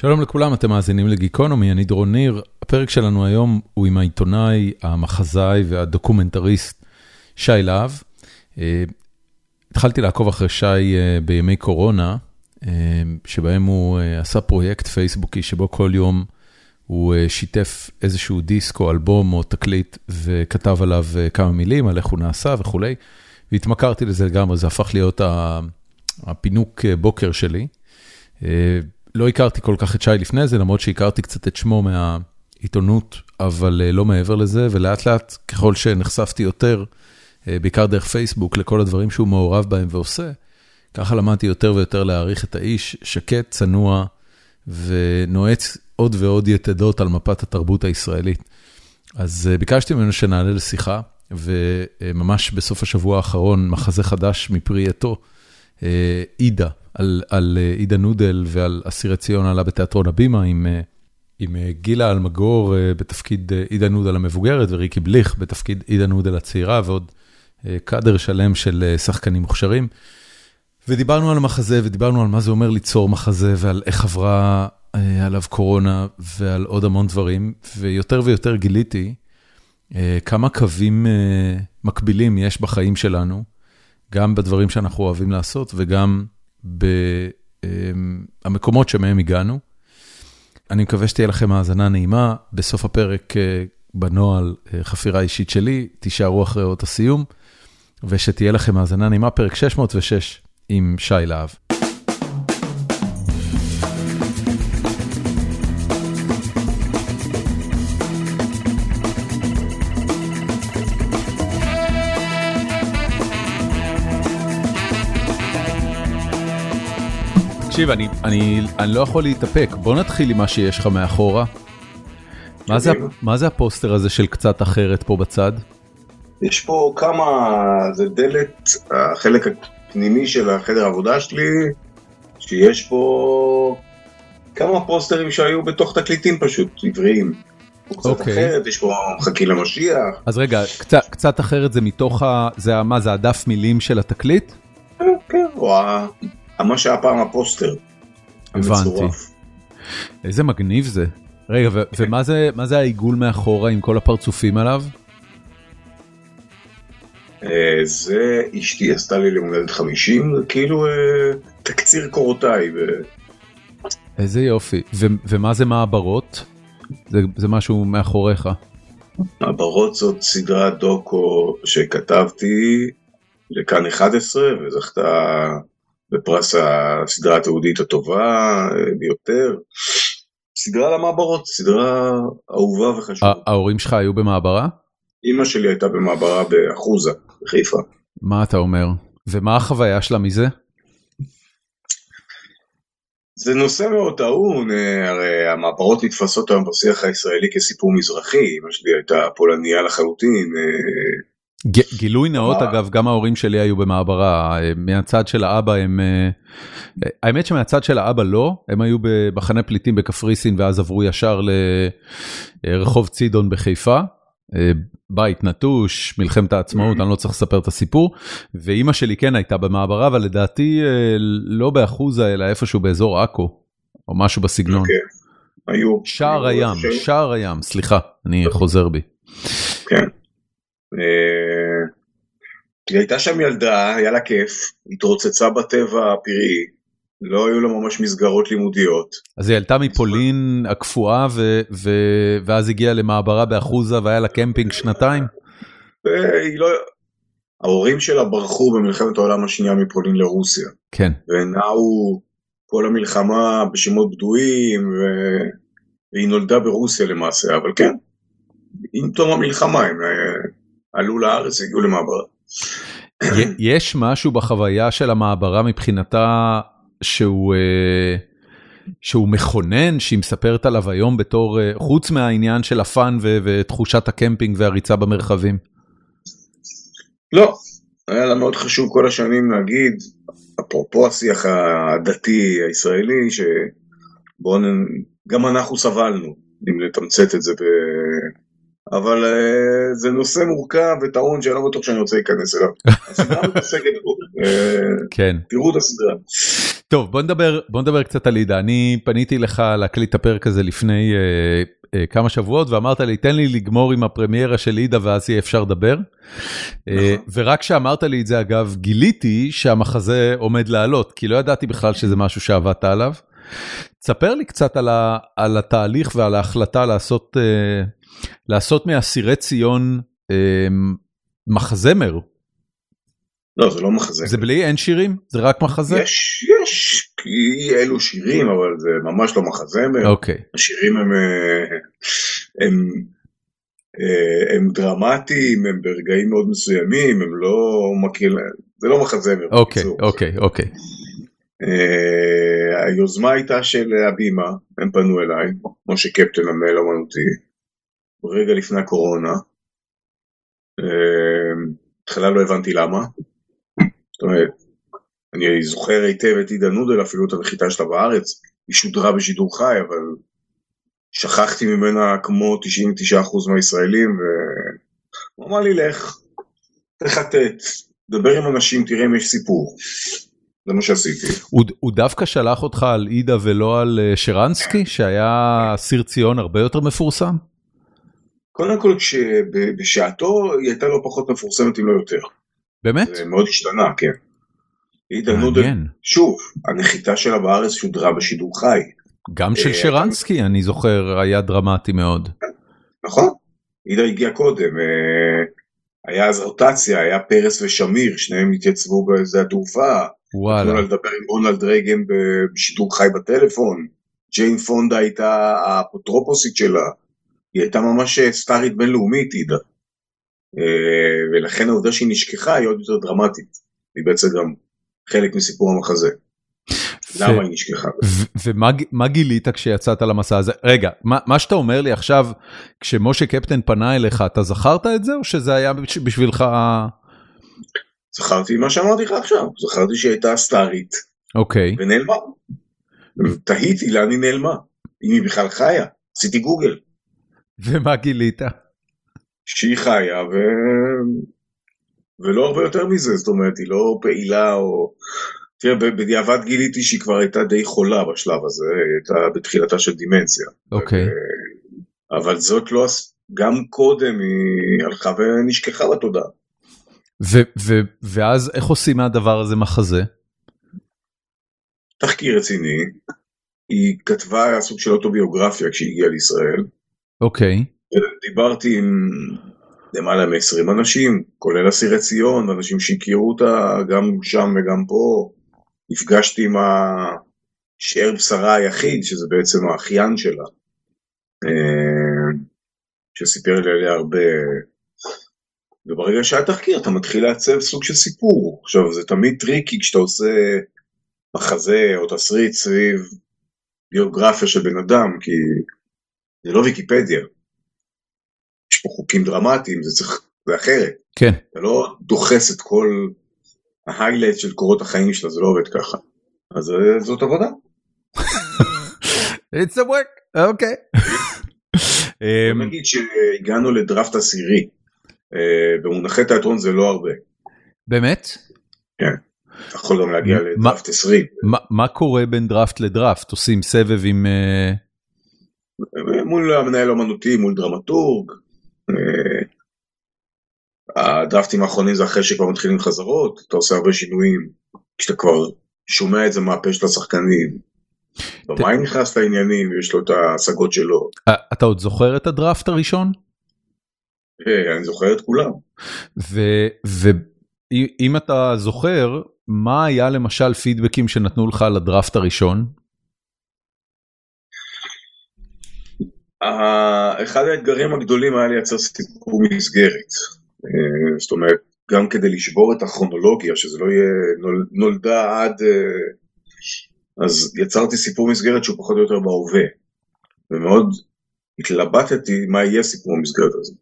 שלום לכולם, אתם מאזינים לגיקונומי, אני דרון ניר. הפרק שלנו היום הוא עם העיתונאי, המחזאי והדוקומנטריסט שי להב. אה, התחלתי לעקוב אחרי שי אה, בימי קורונה, אה, שבהם הוא עשה פרויקט פייסבוקי שבו כל יום הוא שיתף איזשהו דיסק או אלבום או תקליט וכתב עליו כמה מילים על איך הוא נעשה וכולי. והתמכרתי לזה לגמרי, זה הפך להיות הפינוק בוקר שלי. לא הכרתי כל כך את שי לפני זה, למרות שהכרתי קצת את שמו מהעיתונות, אבל לא מעבר לזה, ולאט לאט, ככל שנחשפתי יותר, בעיקר דרך פייסבוק, לכל הדברים שהוא מעורב בהם ועושה, ככה למדתי יותר ויותר להעריך את האיש, שקט, צנוע, ונועץ עוד ועוד יתדות על מפת התרבות הישראלית. אז ביקשתי ממנו שנעלה לשיחה, וממש בסוף השבוע האחרון, מחזה חדש מפרי עטו, עידה, על על עידה נודל ועל אסירי ציון עלה בתיאטרון הבימה עם עם גילה אלמגור בתפקיד עידה נודל המבוגרת וריקי בליך בתפקיד עידה נודל הצעירה ועוד קאדר שלם של שחקנים מוכשרים. ודיברנו על המחזה ודיברנו על מה זה אומר ליצור מחזה ועל איך עברה עליו קורונה ועל עוד המון דברים, ויותר ויותר גיליתי כמה קווים מקבילים יש בחיים שלנו, גם בדברים שאנחנו אוהבים לעשות וגם במקומות שמהם הגענו. אני מקווה שתהיה לכם האזנה נעימה, בסוף הפרק בנוהל חפירה אישית שלי, תישארו אחרי אות הסיום, ושתהיה לכם האזנה נעימה, פרק 606 עם שי להב. תקשיב, אני אני, אני לא יכול להתאפק, בוא נתחיל עם מה שיש לך מאחורה. מה זה מה זה הפוסטר הזה של קצת אחרת פה בצד? יש פה כמה, זה דלת, החלק הפנימי של החדר העבודה שלי, שיש פה כמה פוסטרים שהיו בתוך תקליטים פשוט, עבריים. קצת okay. אוקיי. אחרת, יש פה חכי למשיח. אז רגע, קצת, קצת אחרת זה מתוך ה... זה מה, זה הדף מילים של התקליט? כן, כן, או מה שהיה פעם הפוסטר. הבנתי. איזה מגניב זה. רגע, ומה זה, זה העיגול מאחורה עם כל הפרצופים עליו? זה אשתי עשתה לי לימודת 50, זה כאילו תקציר קורותיי. איזה יופי. ומה זה מעברות? זה, זה משהו מאחוריך. מעברות זאת סדרת דוקו שכתבתי לכאן 11 וזכתה בפרס הסדרה התיעודית הטובה ביותר. סדרה למעברות, סדרה אהובה וחשובה. ההורים שלך היו במעברה? אמא שלי הייתה במעברה באחוזה, בחיפה. מה אתה אומר? ומה החוויה שלה מזה? זה נושא מאוד טעון, הרי המעברות נתפסות היום בשיח הישראלי כסיפור מזרחי, אמא שלי הייתה פולניה לחלוטין. גילוי נאות אגב, גם ההורים שלי היו במעברה, מהצד של האבא הם, האמת שמהצד של האבא לא, הם היו במחנה פליטים בקפריסין ואז עברו ישר לרחוב צידון בחיפה. בית נטוש, מלחמת העצמאות, אני לא צריך לספר את הסיפור, ואימא שלי כן הייתה במעברה, אבל לדעתי לא באחוזה, אלא איפשהו באזור עכו, או משהו בסגנון. היו. שער הים, שער הים, סליחה, אני חוזר בי. כן. היא הייתה שם ילדה, היה לה כיף, התרוצצה בטבע הפראי, לא היו לה ממש מסגרות לימודיות. אז היא עלתה מפולין הקפואה ו... ואז הגיעה למעברה באחוזה והיה לה קמפינג שנתיים? לא... ההורים שלה ברחו במלחמת העולם השנייה מפולין לרוסיה. כן. ונעו כל המלחמה בשמות בדויים ו... והיא נולדה ברוסיה למעשה, אבל כן, עם תום המלחמה הם עלו לארץ והגיעו למעברה. יש משהו בחוויה של המעברה מבחינתה שהוא שהוא מכונן, שהיא מספרת עליו היום בתור, חוץ מהעניין של הפאן ותחושת הקמפינג והריצה במרחבים? לא, היה לה מאוד חשוב כל השנים להגיד, אפרופו השיח הדתי הישראלי, שבואו, גם אנחנו סבלנו, אם לתמצת את זה ב... אבל uh, זה נושא מורכב וטעון שאני לא בטוח שאני רוצה להיכנס אליו. הסדרה מתעסקת בו, כן. תראו את הסדרה. טוב, בוא נדבר, בוא נדבר קצת על עידה. אני פניתי לך להקליט את הפרק הזה לפני אה, אה, כמה שבועות ואמרת לי, תן לי לגמור עם הפרמיירה של עידה ואז יהיה אפשר לדבר. אה, נכון. ורק כשאמרת לי את זה, אגב, גיליתי שהמחזה עומד לעלות, כי לא ידעתי בכלל שזה משהו שעבדת עליו. תספר לי קצת על, ה, על התהליך ועל ההחלטה לעשות, אה, לעשות מאסירי ציון אה, מחזמר. לא, זה לא מחזה. זה בלי, אין שירים? זה רק מחזה? יש, יש, כי אלו שירים, אבל זה ממש לא מחזמר. אוקיי. השירים הם, אה, הם, אה, הם דרמטיים, הם ברגעים מאוד מסוימים, הם לא מכיר, זה לא מחזמר. אוקיי. אוקיי, אוקיי. אה, היוזמה הייתה של הבימה, הם פנו אליי, משה קפטן המנהל האומנותי, רגע לפני הקורונה. אה, בהתחלה לא הבנתי למה. זאת אומרת, אני זוכר היטב את עידה נודל, אפילו את הנחיתה שלה בארץ, היא שודרה בשידור חי, אבל שכחתי ממנה כמו 99% מהישראלים, והוא אמר לי לך, תחטט, דבר עם אנשים, תראה אם יש סיפור. זה מה שעשיתי. הוא, הוא דווקא שלח אותך על עידה ולא על אה, שרנסקי, שהיה סיר ציון הרבה יותר מפורסם? קודם כל, בשעתו היא הייתה לא פחות מפורסמת אם לא יותר. באמת? זה מאוד השתנה, כן. עידה נודל. שוב, הנחיתה שלה בארץ שודרה בשידור חי, גם של אה, שרנסקי, אני זוכר, היה דרמטי מאוד. נכון? עידה הגיעה קודם, אה, היה אז רוטציה, היה פרס ושמיר, שניהם התייצבו בשדה התעופה, נתנו לה וואלה. לדבר עם רונלד רייגן בשידור חי בטלפון, ג'יין פונדה הייתה האפוטרופוסית שלה, היא הייתה ממש אה, סטארית בינלאומית, עידה. אה, ולכן העובדה שהיא נשכחה היא עוד יותר דרמטית, היא בעצם גם חלק מסיפור המחזה. למה היא נשכחה? ומה גילית כשיצאת למסע הזה? רגע, מה, מה שאתה אומר לי עכשיו, כשמשה קפטן פנה אליך, אתה זכרת את זה, או שזה היה בש- בשבילך... זכרתי מה שאמרתי לך עכשיו, זכרתי שהיא הייתה סטארית אוקיי, ונעלמה. תהיתי לאן היא נעלמה, אם היא בכלל חיה, עשיתי גוגל, ומה גילית? שהיא חיה ו... ולא הרבה יותר מזה, זאת אומרת היא לא פעילה או... תראה, בדיעבד גיליתי שהיא כבר הייתה די חולה בשלב הזה, היא הייתה בתחילתה של דימנציה. אוקיי. אבל זאת לא, גם קודם היא הלכה ונשכחה בתודעה. ו- ו- ואז איך עושים מהדבר הזה מחזה? תחקיר רציני, היא כתבה סוג של אוטוביוגרפיה כשהיא הגיעה לישראל, אוקיי, דיברתי עם למעלה מ-20 אנשים, כולל אסירי ציון, אנשים שהכירו אותה גם שם וגם פה. נפגשתי עם השאר בשרה היחיד, שזה בעצם האחיין שלה, אה, שסיפר לי עליה הרבה. וברגע שהיה תחקיר אתה מתחיל לעצב סוג של סיפור. עכשיו זה תמיד tricky כשאתה עושה מחזה או תסריט סביב ביוגרפיה של בן אדם, כי זה לא ויקיפדיה. יש פה חוקים דרמטיים, זה צריך, זה אחרת. כן. אתה לא דוחס את כל ההיילייט של קורות החיים שלה, זה לא עובד ככה. אז אה, זאת עבודה. It's a work, אוקיי. אמ, נגיד שהגענו לדראפט עשירי. אה, במונחי תיאטרון זה לא הרבה. באמת? אתה יכול גם להגיע לדראפט 20. מה- מה קורה בין דראפט לדראפט? עושים סבב עם... מול המנהל האומנותי, מול דרמטורג. אה, הדרפטים האחרונים זה אחרי שכבר מתחילים חזרות, אתה עושה הרבה שינויים, כשאתה כבר שומע את זה מהפה של השחקנים. במאי נכנס לעניינים, יש לו את ההשגות שלו. אה, אתה עוד זוכר את הדראפט הראשון? אה, אני זוכר את כולם. ואם אתה זוכר, מה היה למשל פידבקים שנתנו לך על הדראפט הראשון? אחד האתגרים הגדולים היה לייצר סיפור מסגרת. אה, זאת אומרת, גם כדי לשבור את הכרונולוגיה, שזה לא יהיה נול- נולדה עד... אה, אז יצרתי סיפור מסגרת שהוא פחות או יותר בהווה. ומאוד התלבטתי מה יהיה סיפור המסגרת הזה.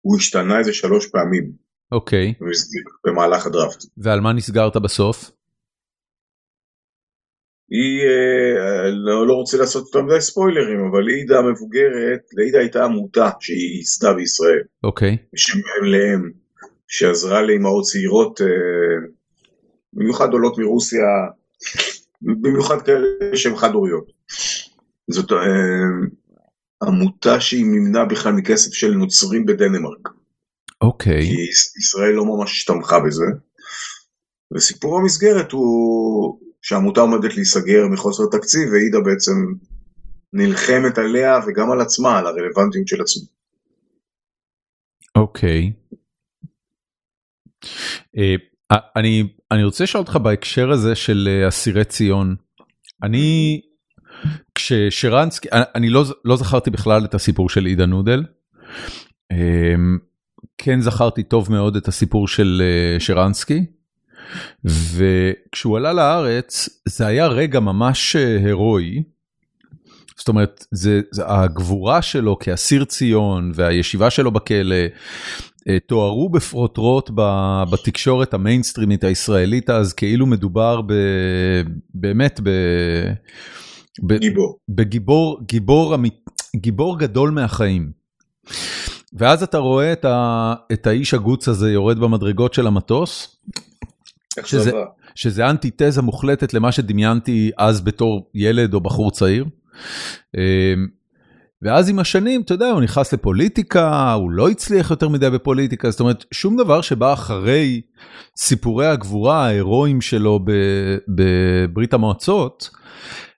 הוא השתנה איזה שלוש פעמים אוקיי, במסגרת- במהלך הדראפט. ועל מה נסגרת בסוף? היא, אה, לא, לא רוצה לעשות יותר מדי ספוילרים, אבל עידה המבוגרת, לעידה הייתה עמותה שהיא ייסדה בישראל. אוקיי, בשם אם לאם, שעזרה לאמהות צעירות, אה, במיוחד עולות מרוסיה, במיוחד כאלה שהן חד הוריות. זאת עמותה שהיא מימנה בכלל מכסף של נוצרים בדנמרק. אוקיי. כי ישראל לא ממש תמכה בזה. וסיפור המסגרת הוא שהעמותה עומדת להיסגר מחוסר תקציב, ועידה בעצם נלחמת עליה וגם על עצמה, על הרלוונטיות של עצמה. אוקיי. Uh, אני, אני רוצה לשאול אותך בהקשר הזה של uh, אסירי ציון. אני, כששרנסקי, אני, לא, לא זכרתי בכלל את הסיפור של עידה נודל. כן זכרתי טוב מאוד את הסיפור של uh, שרנסקי. וכשהוא עלה לארץ זה היה רגע ממש הירואי. זאת אומרת, זה, זה הגבורה שלו כאסיר ציון והישיבה שלו בכלא אה, תוארו בפרוטרוט בתקשורת המיינסטרימית הישראלית אז כאילו מדובר ב, באמת ב... ב גיבור. בגיבור גיבור, גיבור גדול מהחיים. ואז אתה רואה את, ה, את האיש הגוץ הזה יורד במדרגות של המטוס. שזה, שזה אנטיתזה מוחלטת למה שדמיינתי אז בתור ילד או בחור צעיר. אמ, ואז עם השנים, אתה יודע, הוא נכנס לפוליטיקה, הוא לא הצליח יותר מדי בפוליטיקה, זאת אומרת, שום דבר שבא אחרי סיפורי הגבורה ההירואיים שלו בברית המועצות,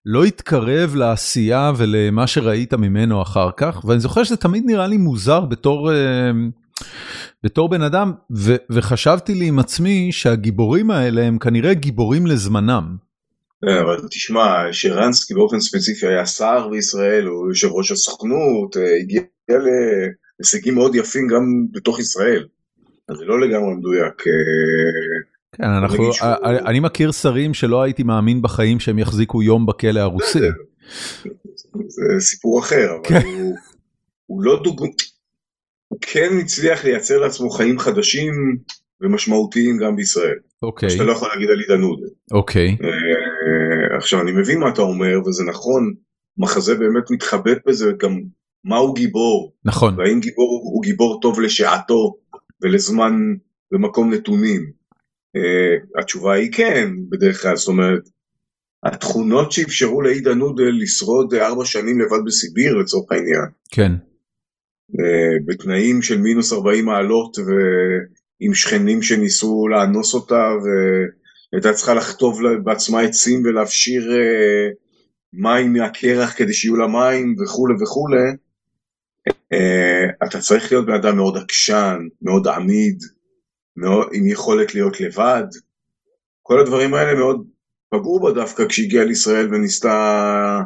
לא התקרב לעשייה ולמה שראית ממנו אחר כך, ואני זוכר שזה תמיד נראה לי מוזר בתור... בתור בן אדם, ו- וחשבתי לי עם עצמי שהגיבורים האלה הם כנראה גיבורים לזמנם. כן, אבל תשמע, שרנסקי באופן ספציפי היה שר בישראל, הוא יושב ראש הסוכנות, אה, הגיע להישגים מאוד יפים גם בתוך ישראל. אז זה לא לגמרי מדויק. אה, כן, אנחנו, אני מכיר שרים שלא הייתי מאמין בחיים שהם יחזיקו יום בכלא הרוסי. זה סיפור אחר, אבל כן. הוא, הוא לא דוגמא, הוא כן הצליח לייצר לעצמו חיים חדשים ומשמעותיים גם בישראל. אוקיי. שאתה לא יכול להגיד על עידן עודה. אוקיי. Uh, עכשיו אני מבין מה אתה אומר וזה נכון, מחזה באמת מתחבט בזה גם מהו גיבור. נכון. והאם גיבור הוא גיבור טוב לשעתו ולזמן ומקום נתונים. Uh, התשובה היא כן בדרך כלל, זאת אומרת, התכונות שאפשרו לעידן עודה לשרוד ארבע שנים לבד בסיביר לצורך העניין. כן. אה, בתנאים של מינוס 40 מעלות ועם שכנים שניסו לאנוס אותה והייתה צריכה לחטוב בעצמה עצים ולהפשיר אה, מים מהקרח כדי שיהיו לה מים וכולי וכולי. אה, אתה צריך להיות בן אדם מאוד עקשן, מאוד עמיד, מאוד, עם יכולת להיות לבד. כל הדברים האלה מאוד פגעו בה דווקא כשהגיעה לישראל וניסתה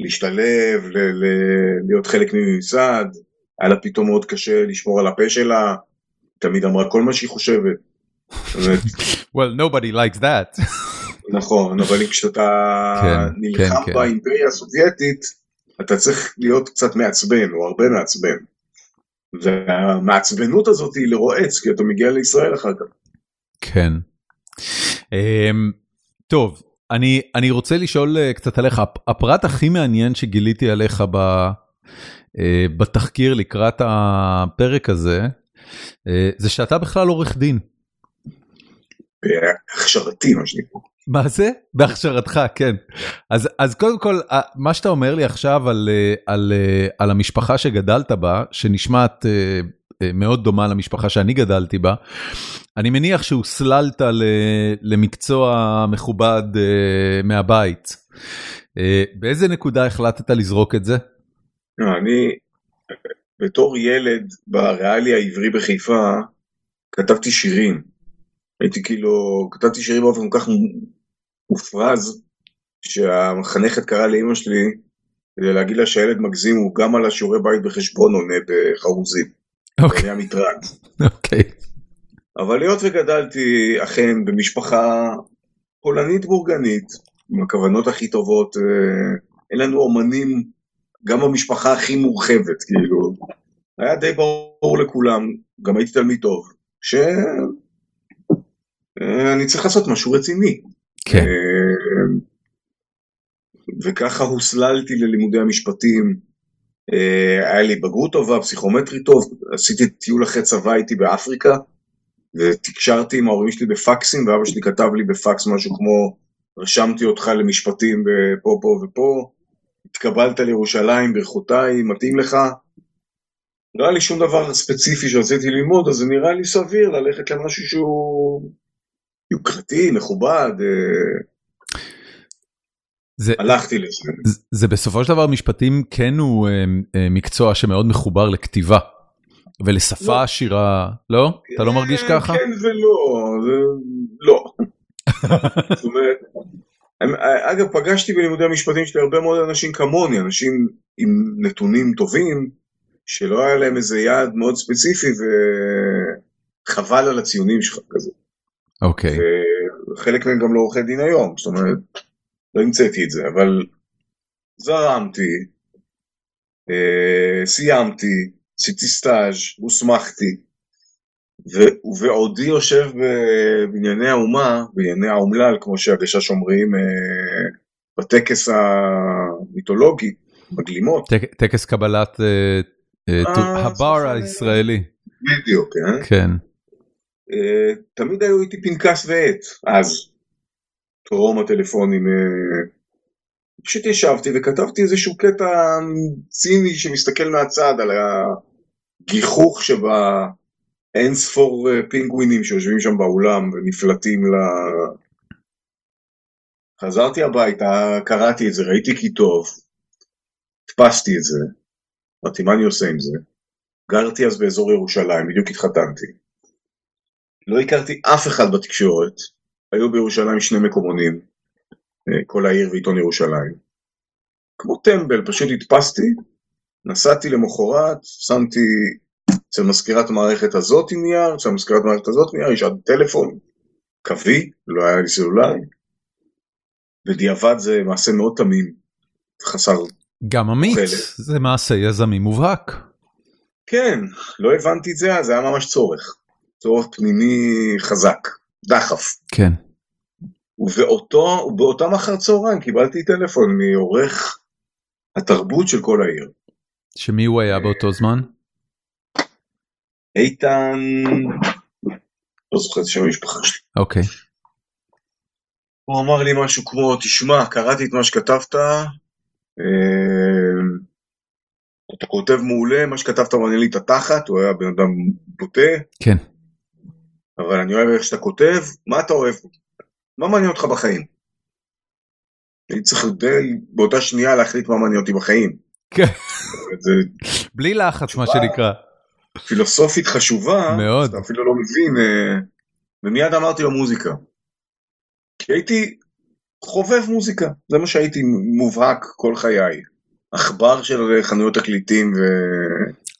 להשתלב, ל- ל- להיות חלק מממסד, היה לה פתאום מאוד קשה לשמור על הפה שלה, תמיד אמרה כל מה שהיא חושבת. well, nobody likes that. נכון, אבל כשאתה כן, נלחם כן, כן. באימפריה הסובייטית, אתה צריך להיות קצת מעצבן, או הרבה מעצבן. והמעצבנות הזאת היא לרועץ, כי אתה מגיע לישראל אחר כך. כן. Um, טוב, אני, אני רוצה לשאול אה, קצת עליך, הפרט הכי מעניין שגיליתי עליך ב, אה, בתחקיר לקראת הפרק הזה, אה, זה שאתה בכלל עורך דין. בהכשרתי מה שנקרא. מה זה? בהכשרתך, כן. אז, אז קודם כל, מה שאתה אומר לי עכשיו על, על, על המשפחה שגדלת בה, שנשמעת מאוד דומה למשפחה שאני גדלתי בה, אני מניח שהוסללת למקצוע מכובד אה, מהבית. אה, באיזה נקודה החלטת לזרוק את זה? לא, אני בתור ילד בריאלי העברי בחיפה כתבתי שירים. הייתי כאילו, כתבתי שירים באופן כל כך מופרז, שהמחנכת קראה לאימא שלי כדי להגיד לה שהילד מגזים הוא גם על השיעורי בית בחשבון עונה בחרוזים. אוקיי. היה מטרד. אוקיי. אבל היות וגדלתי אכן במשפחה פולנית בורגנית, עם הכוונות הכי טובות, אה, אין לנו אומנים, גם במשפחה הכי מורחבת, כאילו, היה די ברור לכולם, גם הייתי תלמיד טוב, שאני אה, צריך לעשות משהו רציני. כן. אה, וככה הוסללתי ללימודי המשפטים, היה לי בגרות טובה, פסיכומטרי טוב, עשיתי טיול אחרי צבא, הייתי באפריקה, ותקשרתי עם ההורים שלי בפקסים, ואבא שלי כתב לי בפקס משהו כמו רשמתי אותך למשפטים פה, פה ופה, התקבלת לירושלים, ברכותיי, מתאים לך? לא היה לי שום דבר ספציפי שרציתי ללמוד, אז זה נראה לי סביר ללכת למשהו שהוא יוקרתי, מכובד. אה, זה, הלכתי לזה. זה, זה בסופו של דבר משפטים כן הוא אה, אה, מקצוע שמאוד מחובר לכתיבה ולשפה לא. עשירה, לא? אתה לא מרגיש ככה? כן ולא, לא. זאת אומרת, אגב פגשתי בלימודי המשפטים שלי הרבה מאוד אנשים כמוני, אנשים עם נתונים טובים, שלא היה להם איזה יעד מאוד ספציפי וחבל על הציונים שלך כזה. אוקיי. Okay. וחלק מהם גם לא עורכי דין היום, זאת אומרת, לא המצאתי את זה, אבל זרמתי, אה, סיימתי, עשיתי סטאז', הוסמכתי, ובעודי יושב בבנייני האומה, בנייני האומלל, כמו שהגשש אומרים, אה, בטקס המיתולוגי, בגלימות. טקס קבלת אה, אה, הבר הישראלי. בדיוק, כן. כן. תמיד היו איתי פנקס ועט, אז, טרום הטלפונים. פשוט ישבתי וכתבתי איזשהו קטע ציני שמסתכל מהצד על הגיחוך שבה אין ספור אה, פינגווינים שיושבים שם באולם ונפלטים ל... חזרתי הביתה, קראתי את זה, ראיתי כי טוב, הדפסתי את זה, אמרתי מה אני עושה עם זה, גרתי אז באזור ירושלים, בדיוק התחתנתי, לא הכרתי אף אחד בתקשורת, היו בירושלים שני מקומונים, אה, כל העיר ועיתון ירושלים, כמו טמבל, פשוט הדפסתי, נסעתי למחרת, שמתי אצל מזכירת המערכת הזאת נייר, אצל מזכירת המערכת הזאת נייר, יש עד טלפון, קווי, לא היה לי סלולרי. בדיעבד זה מעשה מאוד תמים, חסר... גם אמיץ, זה מעשה יזמי מובהק. כן, לא הבנתי את זה, זה היה ממש צורך. צורך פנימי חזק, דחף. כן. ובאותו, ובאותם אחר צהריים קיבלתי טלפון מעורך התרבות של כל העיר. שמי הוא היה באותו זמן? איתן, לא זוכר את שם המשפחה שלי. אוקיי. הוא אמר לי משהו כמו, תשמע, קראתי את מה שכתבת, אה, אתה כותב מעולה, מה שכתבת מעניין לי את התחת, הוא היה בן אדם בוטה. כן. אבל אני אוהב איך שאתה כותב, מה אתה אוהב? מה מעניין אותך בחיים? אני צריך די באותה שנייה להחליט מה מעניין אותי בחיים. כן. בלי לחץ מה שנקרא. פילוסופית חשובה, מאוד, אתה אפילו לא מבין, אה, ומיד אמרתי לו מוזיקה. כי הייתי חובב מוזיקה, זה מה שהייתי מובהק כל חיי. עכבר של חנויות תקליטים ו...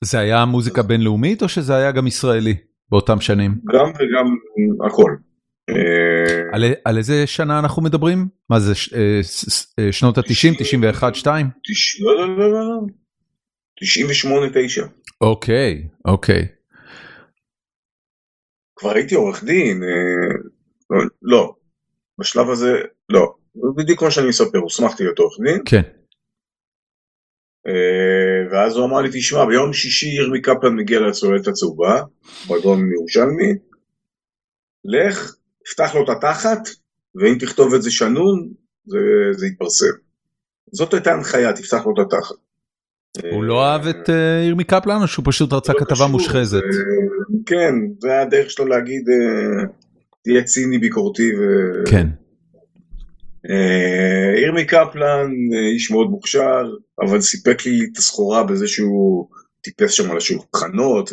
זה היה מוזיקה בינלאומית או שזה היה גם ישראלי באותם שנים? גם וגם הכל. אה, על, איזה שנה אנחנו מדברים? מה זה אה, שנות ה-90, 91, 2? לא, לא, לא, לא, 98, 9. אוקיי, אוקיי. כבר הייתי עורך דין, אה, לא, לא, בשלב הזה לא, בדיוק כמו שאני מספר, הוסמכתי להיות עורך דין. כן. אה, ואז הוא אמר לי, תשמע, ביום שישי ירמי קפלן מגיע לצוללת הצהובה, מועדון ירושלמי, לך, פתח לו את התחת, ואם תכתוב את זה שנון, זה, זה יתפרסם. זאת הייתה הנחיה, תפתח לו את התחת. הוא לא אהב את אה, ירמי קפלן או שהוא פשוט רצה לא כתבה מושחזת? אה, כן, זה היה הדרך שלו להגיד אה, תהיה ציני ביקורתי. כן. ירמי קפלן איש מאוד מוכשר, אבל סיפק לי את הסחורה בזה שהוא טיפס שם על השולחנות,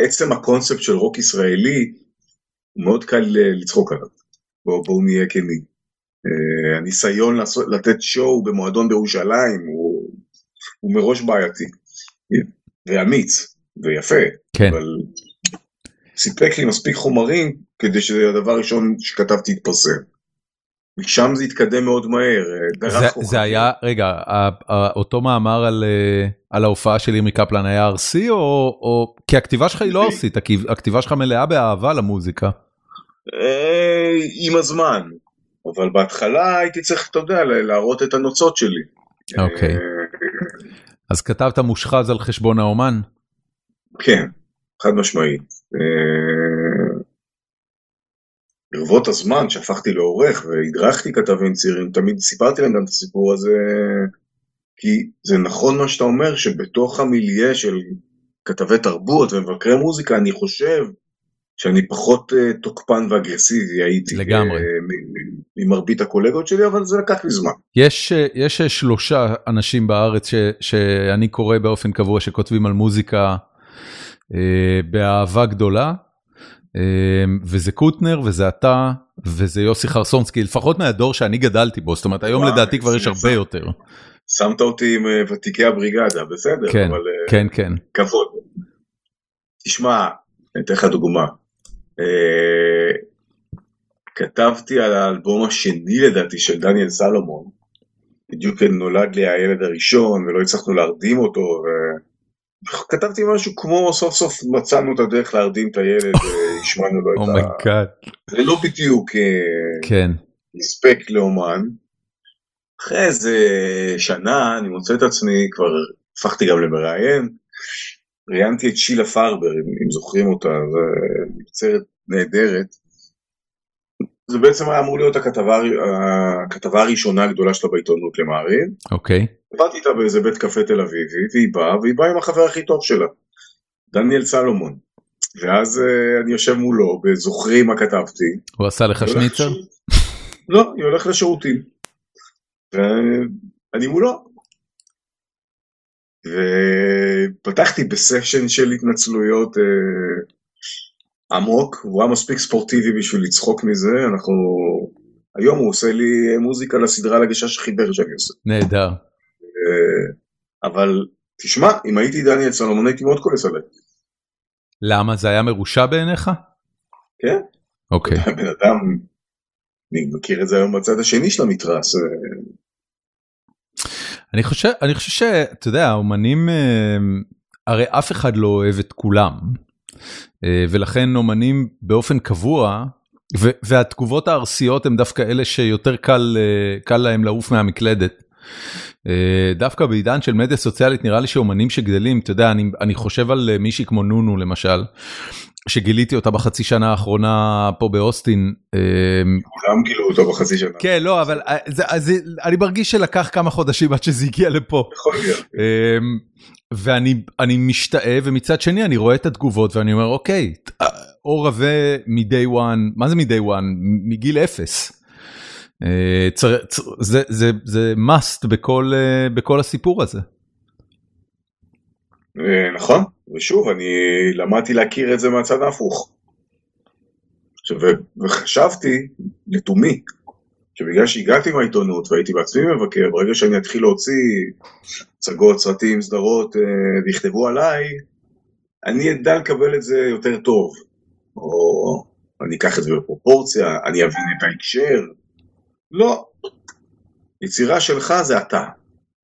ועצם הקונספט של רוק ישראלי, מאוד קל לצחוק עליו, בואו נהיה כנים. הניסיון לתת שואו במועדון בירושלים הוא הוא מראש בעייתי, ואמיץ, ויפה, כן. אבל סיפק לי מספיק חומרים כדי שהדבר הראשון שכתבתי יתפרסם. משם זה התקדם מאוד מהר. זה, זה היה, רגע, אותו מאמר על, אה, על ההופעה של ימי קפלן היה ארסי, או, או... כי הכתיבה שלך היא לא ארסית, הכתיבה שלך מלאה באהבה למוזיקה. אה, עם הזמן, אבל בהתחלה הייתי צריך, אתה יודע, להראות את הנוצות שלי. אוקיי. אז כתבת מושחז על חשבון האומן? כן, חד משמעית. אה, ברבות הזמן, שהפכתי לעורך והדרכתי כתבים צעירים, תמיד סיפרתי להם גם את הסיפור הזה, כי זה נכון מה שאתה אומר, שבתוך המיליה של כתבי תרבות ומבקרי מוזיקה, אני חושב שאני פחות uh, תוקפן ואגרסיבי הייתי. לגמרי. Uh, ממרבית הקולגות שלי, אבל זה לקח לי זמן. יש, יש שלושה אנשים בארץ ש, שאני קורא באופן קבוע שכותבים על מוזיקה uh, באהבה גדולה, וזה קוטנר וזה אתה וזה יוסי חרסונסקי, לפחות מהדור שאני גדלתי בו, זאת אומרת היום לדעתי כבר יש הרבה יותר. שמת אותי עם ותיקי הבריגדה, בסדר, כן, אבל כן, כן. כבוד. תשמע, אני אתן לך דוגמה. אה, כתבתי על האלבום השני לדעתי של דניאל סלומון, בדיוק נולד לי הילד הראשון ולא הצלחנו להרדים אותו, וכתבתי משהו כמו סוף סוף מצאנו את הדרך להרדים את הילד והשמענו לו את oh ה... זה לא בדיוק אה, כן. הספק לאומן. אחרי איזה שנה אני מוצא את עצמי, כבר הפכתי גם למראיין, ראיינתי את שילה פרבר, אם זוכרים אותה, זו מקצרת נהדרת. זה בעצם היה אמור להיות הכתבה, הכתבה הראשונה הגדולה שלה בעיתונות למעריב. אוקיי. Okay. עבדתי איתה באיזה בית קפה תל אביבי, והיא באה, והיא באה עם החבר הכי טוב שלה, דניאל סלומון. ואז uh, אני יושב מולו, בזוכרים מה כתבתי. הוא עשה לך שניצר? לא, היא הולכת לשירותים. ואני מולו, ופתחתי בסשן של התנצלויות אה, עמוק, הוא היה מספיק ספורטיבי בשביל לצחוק מזה, אנחנו... היום הוא עושה לי מוזיקה לסדרה לגשש חיבר שאני עושה. נהדר. אה, אבל תשמע, אם הייתי דניאל סלומון הייתי מאוד כועס עליי. למה? זה היה מרושע בעיניך? כן. אוקיי. בן אדם, אני מכיר את זה היום בצד השני של המתרס. אה, אני חושב, אני חושב שאתה יודע, האומנים, אה, הרי אף אחד לא אוהב את כולם, ולכן אומנים באופן קבוע, והתגובות הארסיות הן דווקא אלה שיותר קל, אה, קל להם לעוף מהמקלדת. דווקא בעידן של מדיה סוציאלית נראה לי שאומנים שגדלים, אתה יודע, אני, אני חושב על מישהי כמו נונו למשל, שגיליתי אותה בחצי שנה האחרונה פה באוסטין. כולם גילו אותה בחצי שנה. כן, לא, אבל אה, זה, זה, אני מרגיש שלקח כמה חודשים עד שזה הגיע לפה. יכול להיות. ואני משתאה, ומצד שני אני רואה את התגובות ואני אומר, אוקיי, אור רזה מ-day one, מה זה מ-day one? מגיל אפס. אה, זה, must בכל, אה, הסיפור הזה. נכון. ושוב, אני למדתי להכיר את זה מהצד ההפוך. וחשבתי, לתומי, שבגלל שהגעתי מהעיתונות והייתי בעצמי מבקר, ברגע שאני אתחיל להוציא הצגות, סרטים, סדרות, אה, ויכתבו עליי, אני אדע לקבל את זה יותר טוב. או אני אקח את זה בפרופורציה, אני אבין את ההקשר. לא. יצירה שלך זה אתה.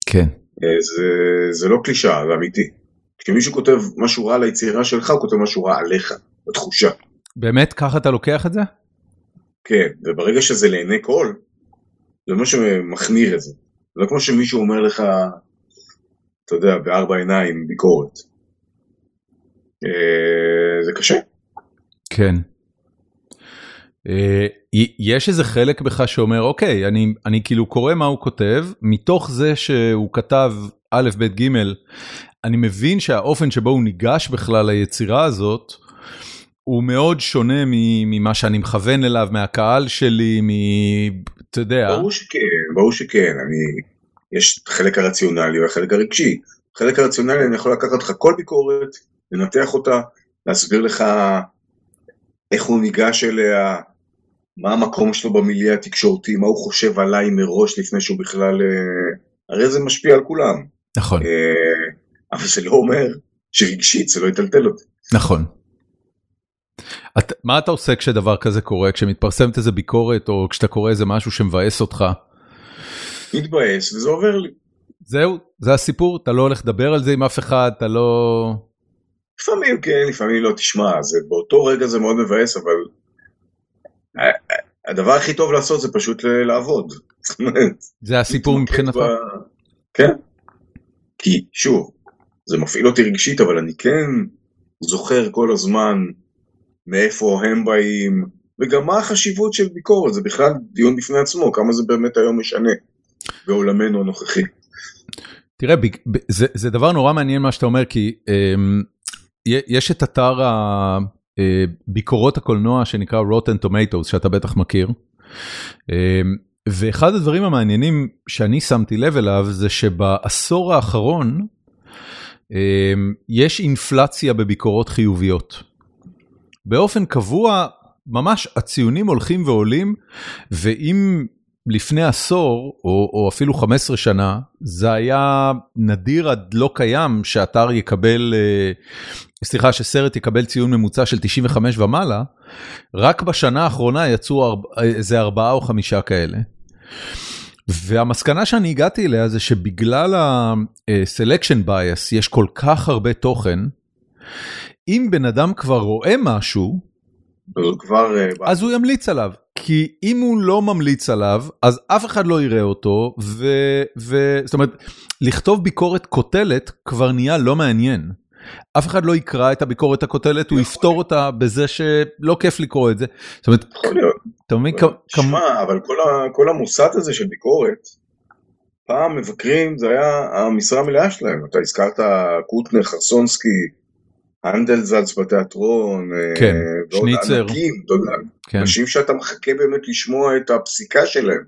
כן. אה, זה, זה לא קלישאה, זה אמיתי. כשמישהו כותב משהו רע ליצירה שלך, הוא כותב משהו רע עליך, בתחושה. באמת? ככה אתה לוקח את זה? כן, וברגע שזה לעיני כל, זה מה שמחמיר את זה. זה לא כמו שמישהו אומר לך, אתה יודע, בארבע עיניים ביקורת. אה, זה קשה. כן. אה, יש איזה חלק בך שאומר, אוקיי, אני, אני כאילו קורא מה הוא כותב, מתוך זה שהוא כתב א', ב', ג', אני מבין שהאופן שבו הוא ניגש בכלל ליצירה הזאת, הוא מאוד שונה ממה שאני מכוון אליו, מהקהל שלי, מ... אתה יודע. ברור שכן, ברור שכן, אני... יש את החלק הרציונלי והחלק הרגשי. החלק הרציונלי אני יכול לקחת לך כל ביקורת, לנתח אותה, להסביר לך איך הוא ניגש אליה, מה המקום שלו במיליה התקשורתי, מה הוא חושב עליי מראש לפני שהוא בכלל... אה, הרי זה משפיע על כולם. נכון. אה, אבל זה לא אומר שרגשית זה לא יטלטל אותי. נכון. את, מה אתה עושה כשדבר כזה קורה, כשמתפרסמת איזה ביקורת או כשאתה קורא איזה משהו שמבאס אותך? מתבאס וזה עובר לי. זהו, זה הסיפור, אתה לא הולך לדבר על זה עם אף אחד, אתה לא... לפעמים כן, לפעמים לא, תשמע, זה, באותו רגע זה מאוד מבאס, אבל הדבר הכי טוב לעשות זה פשוט לעבוד. זה הסיפור מבחינתך? ב... כן. כי שוב, זה מפעיל אותי רגשית, אבל אני כן זוכר כל הזמן מאיפה הם באים, וגם מה החשיבות של ביקורת, זה בכלל דיון בפני עצמו, כמה זה באמת היום משנה בעולמנו הנוכחי. תראה, זה, זה דבר נורא מעניין מה שאתה אומר, כי um, יש את אתר הביקורות הקולנוע שנקרא Rotten Tomatoes, שאתה בטח מכיר. Um, ואחד הדברים המעניינים שאני שמתי לב אליו זה שבעשור האחרון um, יש אינפלציה בביקורות חיוביות. באופן קבוע ממש הציונים הולכים ועולים, ואם לפני עשור, או, או אפילו 15 שנה, זה היה נדיר עד לא קיים שאתר יקבל, אה, סליחה, שסרט יקבל ציון ממוצע של 95 ומעלה, רק בשנה האחרונה יצאו איזה ארבעה או חמישה כאלה. והמסקנה שאני הגעתי אליה זה שבגלל ה-selection bias יש כל כך הרבה תוכן, אם בן אדם כבר רואה משהו. אה, אז הוא ימליץ עליו, כי אם הוא לא ממליץ עליו, אז אף אחד לא יראה אותו, ו... ו... זאת אומרת, לכתוב ביקורת קוטלת כבר נהיה לא מעניין. אף אחד לא יקרא את הביקורת הקוטלת, הוא יפתור אותה בזה שלא כיף לקרוא את זה. זאת אומרת, אתה מבין כמה... שמע, אבל כל המוסד הזה של ביקורת, פעם מבקרים זה היה המשרה המלאה שלהם, אתה הזכרת קוטנר, חרסונסקי, הנדלזלץ בתיאטרון, אה, כן, שניצר, ענקים, כן. אנשים שאתה מחכה באמת לשמוע את הפסיקה שלהם.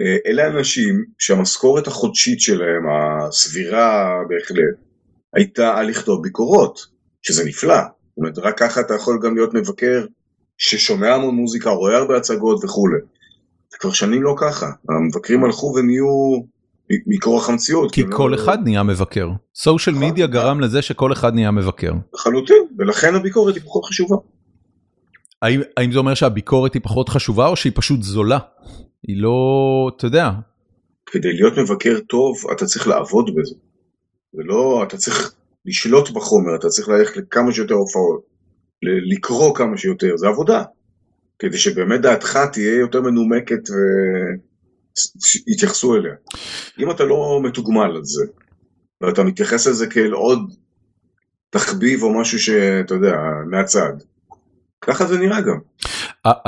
אה, אלה אנשים שהמשכורת החודשית שלהם, הסבירה בהחלט, הייתה על לכתוב ביקורות, שזה נפלא. זאת אומרת, רק ככה אתה יכול גם להיות מבקר ששומע המון מוזיקה, רואה הרבה הצגות וכולי. כבר שנים לא ככה, המבקרים הלכו ונהיו מכורח המציאות. כי כל אחד נהיה מבקר. סושיאל מדיה גרם לזה שכל אחד נהיה מבקר. לחלוטין, ולכן הביקורת היא פחות חשובה. האם, האם זה אומר שהביקורת היא פחות חשובה או שהיא פשוט זולה? היא לא, אתה יודע. כדי להיות מבקר טוב אתה צריך לעבוד בזה. ולא, אתה צריך לשלוט בחומר, אתה צריך ללכת לכמה שיותר הופעות, לקרוא כמה שיותר, זה עבודה. כדי שבאמת דעתך תהיה יותר מנומקת ו... יתייחסו אליה. אם אתה לא מתוגמל על זה, ואתה מתייחס לזה כאל עוד תחביב או משהו שאתה יודע, מהצד, ככה זה נראה גם.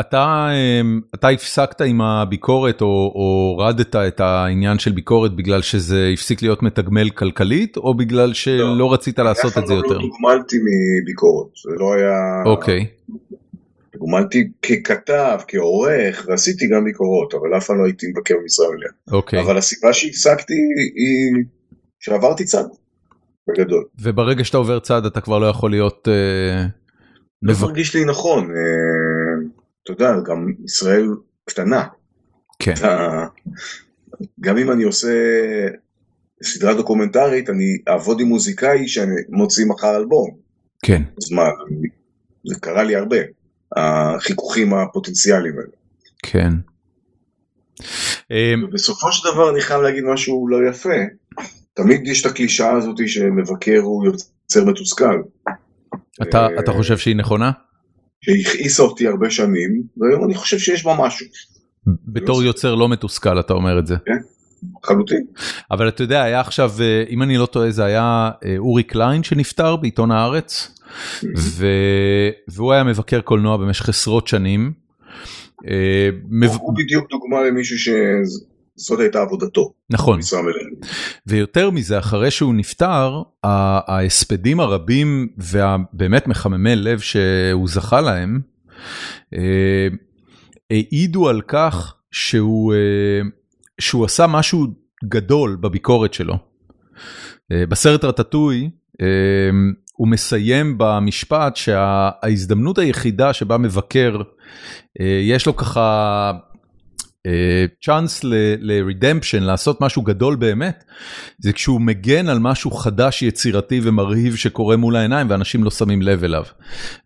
אתה, אמ, אתה הפסקת עם הביקורת או הורדת את העניין של ביקורת בגלל שזה הפסיק להיות מתגמל כלכלית או בגלל שלא לא, רצית לעשות את זה יותר? לא תוגמלתי מביקורת, זה לא היה... אוקיי. תוגמלתי ככתב, כעורך, ועשיתי גם ביקורות, אבל אף פעם לא הייתי מבקר במשרה מלאה. אוקיי. אבל הסיבה שהפסקתי היא שעברתי צד, בגדול. וברגע שאתה עובר צד אתה כבר לא יכול להיות... אה, לא מרגיש לי נכון, אה, אתה יודע, גם ישראל קטנה. כן. אתה, גם אם אני עושה סדרה דוקומנטרית, אני אעבוד עם מוזיקאי שאני מוציא מחר אלבום. כן. אז מה, זה קרה לי הרבה. החיכוכים הפוטנציאליים האלה. כן. אמ, בסופו של דבר אני חייב להגיד משהו לא יפה. תמיד יש את הקלישאה הזאת שמבקר הוא יוצר מתוסכל. אתה, אה, אתה חושב שהיא נכונה? שהכעיסה אותי הרבה שנים, והיום אני חושב שיש בה משהו. בתור יוצר לא מתוסכל אתה אומר את זה. כן, חלוטין. אבל אתה יודע, היה עכשיו, אה, אם אני לא טועה, זה היה אה, אורי קליין שנפטר בעיתון הארץ. ו... והוא היה מבקר קולנוע במשך עשרות שנים. אה, הוא בדיוק דוגמה למישהו שזאת הייתה עבודתו. נכון. ויותר מזה, אחרי שהוא נפטר, ההספדים הרבים והבאמת מחממי לב שהוא זכה להם, אה, העידו על כך שהוא, אה, שהוא עשה משהו גדול בביקורת שלו. בסרט רטטוי, הוא מסיים במשפט שההזדמנות היחידה שבה מבקר, אה, יש לו ככה צ'אנס לרידמפשן, לעשות משהו גדול באמת, זה כשהוא מגן על משהו חדש, יצירתי ומרהיב שקורה מול העיניים ואנשים לא שמים לב אליו.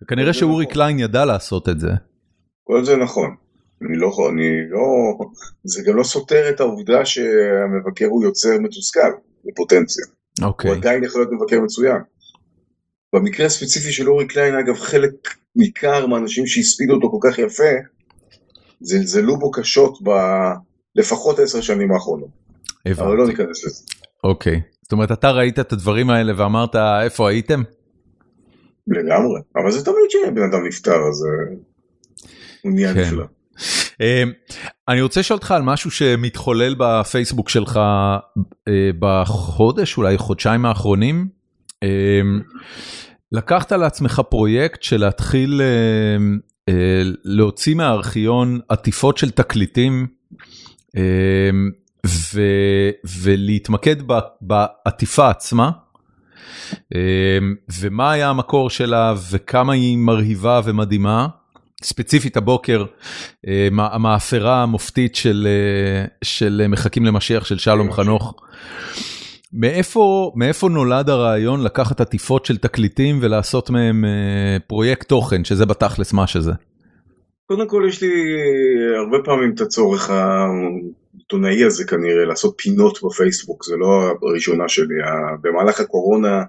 וכנראה שאורי נכון. קליין ידע לעשות את זה. כל זה נכון. אני לא, אני לא, זה גם לא סותר את העובדה שהמבקר הוא יוצר מתוסכל, בפוטנציה. אוקיי. הוא עדיין יכול להיות מבקר מצוין. במקרה הספציפי של אורי קליין, אגב, חלק ניכר מהאנשים שהספידו אותו כל כך יפה, זלזלו בו קשות ב... לפחות עשר שנים האחרונות. הבנתי. אבל לא ניכנס לזה. אוקיי. זאת אומרת, אתה ראית את הדברים האלה ואמרת, איפה הייתם? לגמרי. אבל זה תמיד כשבן אדם נפטר, אז... הוא נהיה כן. נפלא. אמ, אני רוצה לשאול אותך על משהו שמתחולל בפייסבוק שלך אה, בחודש, אולי חודשיים האחרונים. אמ, לקחת לעצמך פרויקט של להתחיל אמ, אה, להוציא מהארכיון עטיפות של תקליטים אמ, ולהתמקד בעטיפה עצמה. אמ, ומה היה המקור שלה וכמה היא מרהיבה ומדהימה. ספציפית הבוקר, אה, המאפרה המופתית של, אה, של מחכים למשיח של שלום חנוך. מאיפה, מאיפה נולד הרעיון לקחת עטיפות של תקליטים ולעשות מהם אה, פרויקט תוכן, שזה בתכלס מה שזה? קודם כל יש לי הרבה פעמים את הצורך העיתונאי הזה כנראה לעשות פינות בפייסבוק, זה לא הראשונה שלי. במהלך הקורונה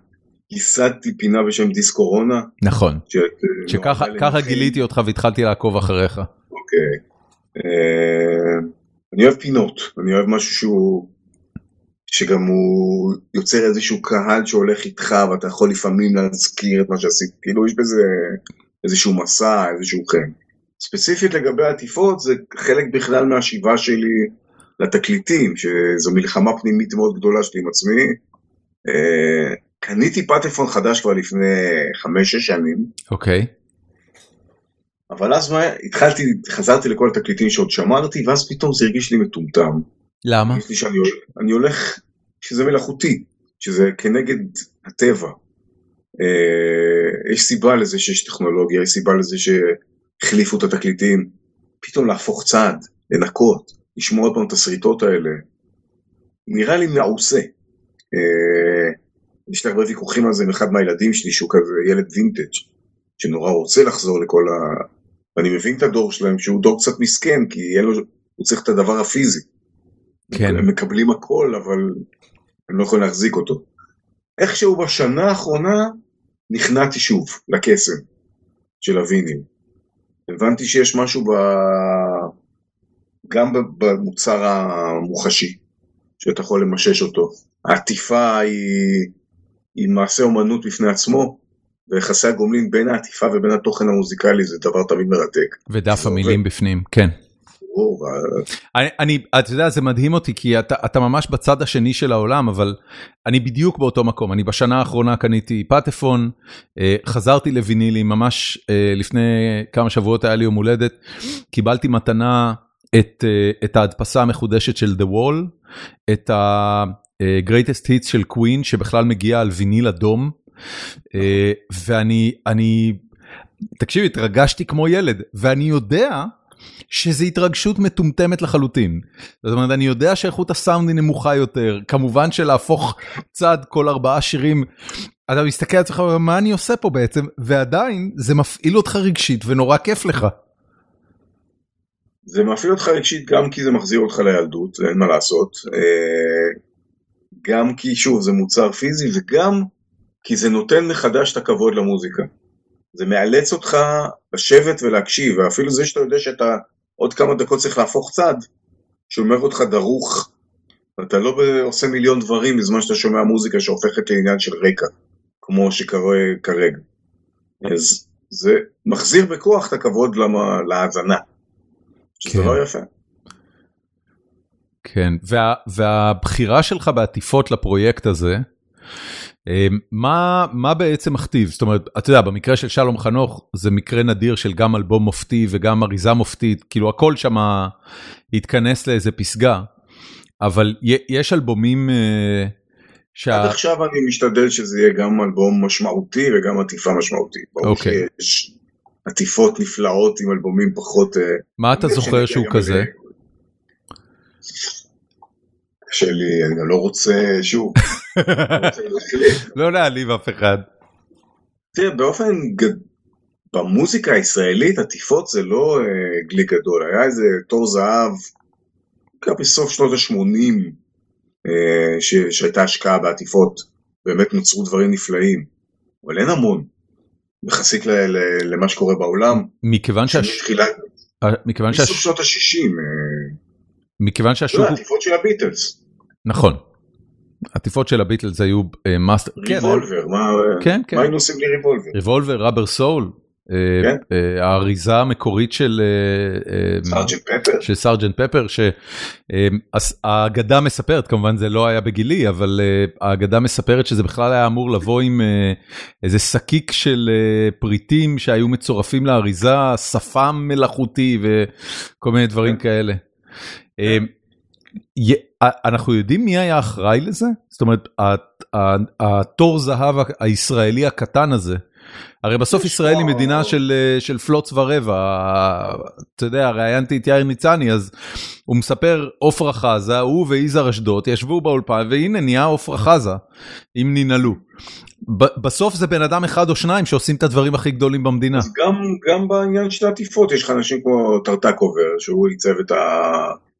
ייסדתי פינה בשם דיס קורונה. נכון, שאת, אה, שככה. גיליתי אותך והתחלתי לעקוב אחריך. אוקיי. אה, אני אוהב פינות, אני אוהב משהו שהוא... שגם הוא יוצר איזשהו קהל שהולך איתך ואתה יכול לפעמים להזכיר את מה שעשית, כאילו יש בזה איזשהו מסע, איזשהו חן. ספציפית לגבי העטיפות זה חלק בכלל מהשיבה שלי לתקליטים, שזו מלחמה פנימית מאוד גדולה שלי עם עצמי. אה, קניתי פטפון חדש כבר לפני חמש-שש שנים, אוקיי, אבל אז מה, התחלתי, חזרתי לכל התקליטים שעוד שמרתי, ואז פתאום זה הרגיש לי מטומטם. למה? אני הולך, שזה מלאכותי, שזה כנגד הטבע. אה, יש סיבה לזה שיש טכנולוגיה, יש סיבה לזה שהחליפו את התקליטים. פתאום להפוך צד, לנקות, לשמוע עוד פעם את השריטות האלה. נראה לי מעושה. אה, יש לי הרבה ויכוחים על זה עם אחד מהילדים שלי, שהוא כזה ילד וינטג', שנורא רוצה לחזור לכל ה... ואני מבין את הדור שלהם, שהוא דור קצת מסכן, כי לו, הוא צריך את הדבר הפיזי. כן. הם מקבלים הכל, אבל הם לא יכולים להחזיק אותו. איכשהו בשנה האחרונה נכנעתי שוב לקסם של הוויניל. הבנתי שיש משהו ב... גם במוצר המוחשי, שאתה יכול למשש אותו. העטיפה היא, היא מעשה אומנות בפני עצמו, ויחסי הגומלין בין העטיפה ובין התוכן המוזיקלי זה דבר תמיד מרתק. ודף המילים בפנים, כן. ברור, ו- אני, אני, אתה יודע, זה מדהים אותי, כי אתה, אתה ממש בצד השני של העולם, אבל אני בדיוק באותו מקום. אני בשנה האחרונה קניתי פטפון, אה, חזרתי לווינילים, ממש אה, לפני כמה שבועות היה לי יום הולדת, קיבלתי מתנה את, אה, את ההדפסה המחודשת של The Wall, את ה-Greatest Hits של קווין, שבכלל מגיע על ויניל אדום, אה, ואני, אני, תקשיב, התרגשתי כמו ילד, ואני יודע שזה התרגשות מטומטמת לחלוטין. זאת אומרת, אני יודע שאיכות הסאונד היא נמוכה יותר, כמובן שלהפוך צד כל ארבעה שירים, אתה מסתכל על עצמך, ואומר, מה אני עושה פה בעצם, ועדיין זה מפעיל אותך רגשית ונורא כיף לך. זה מפעיל אותך רגשית גם כי זה מחזיר אותך לילדות, אין מה לעשות. אה, גם כי שוב זה מוצר פיזי וגם כי זה נותן מחדש את הכבוד למוזיקה. זה מאלץ אותך לשבת ולהקשיב, ואפילו זה שאתה יודע שאתה עוד כמה דקות צריך להפוך צד, שומר אותך דרוך. אתה לא עושה מיליון דברים בזמן שאתה שומע מוזיקה שהופכת לעניין של רקע, כמו שקורה כרגע. אז זה מחזיר בכוח את הכבוד למה- להאזנה. שזה כן. לא יפה. כן, וה, והבחירה שלך בעטיפות לפרויקט הזה, מה, מה בעצם מכתיב? זאת אומרת, אתה יודע, במקרה של שלום חנוך, זה מקרה נדיר של גם אלבום מופתי וגם אריזה מופתית, כאילו הכל שם התכנס לאיזה פסגה, אבל יש אלבומים אה, שה... עד עכשיו אני משתדל שזה יהיה גם אלבום משמעותי וגם עטיפה משמעותית. ברור אוקיי. שיש עטיפות נפלאות עם אלבומים פחות... אה, מה אתה זוכר שהוא כזה? אליהם. קשה לי, אני לא רוצה, שוב, לא. לא להעליב אף אחד. תראה, באופן. במוזיקה הישראלית עטיפות זה לא אה, גלי גדול, היה איזה תור זהב, גם בסוף שנות ה-80, אה. שהייתה השקעה בעטיפות, באמת נוצרו דברים נפלאים, אבל אין המון, יחסית. למה שקורה בעולם, מכיוון. מתחילת, אה, מכיוון, מסוף שהש... שנות ה-60, אה, מכיוון שהשוק לא, הוא... עטיפות של הביטלס, נכון. עטיפות של הביטלס היו אה, מאסטר... כן, ריבולבר, מה כן, כן. היינו עושים בלי ריבולבר? ריבולבר, ראבר סול, כן. האריזה המקורית של סארג'נט פפר. של סארג'נט פפר, שהאגדה מספרת, כמובן זה לא היה בגילי, אבל האגדה מספרת שזה בכלל היה אמור לבוא עם איזה שקיק של פריטים שהיו מצורפים לאריזה, שפם מלאכותי וכל מיני דברים כאלה. אנחנו יודעים מי היה אחראי לזה? זאת אומרת, התור זהב הישראלי הקטן הזה, הרי בסוף ישראל היא מדינה של פלוץ ורבע, אתה יודע, ראיינתי את יאיר ניצני, אז הוא מספר עופרה חזה, הוא ויזהר אשדות ישבו באולפן, והנה נהיה עופרה חזה, אם ננעלו. בסוף זה בן אדם אחד או שניים שעושים את הדברים הכי גדולים במדינה. אז גם בעניין של העטיפות יש לך אנשים כמו טרטקובר, שהוא ייצב את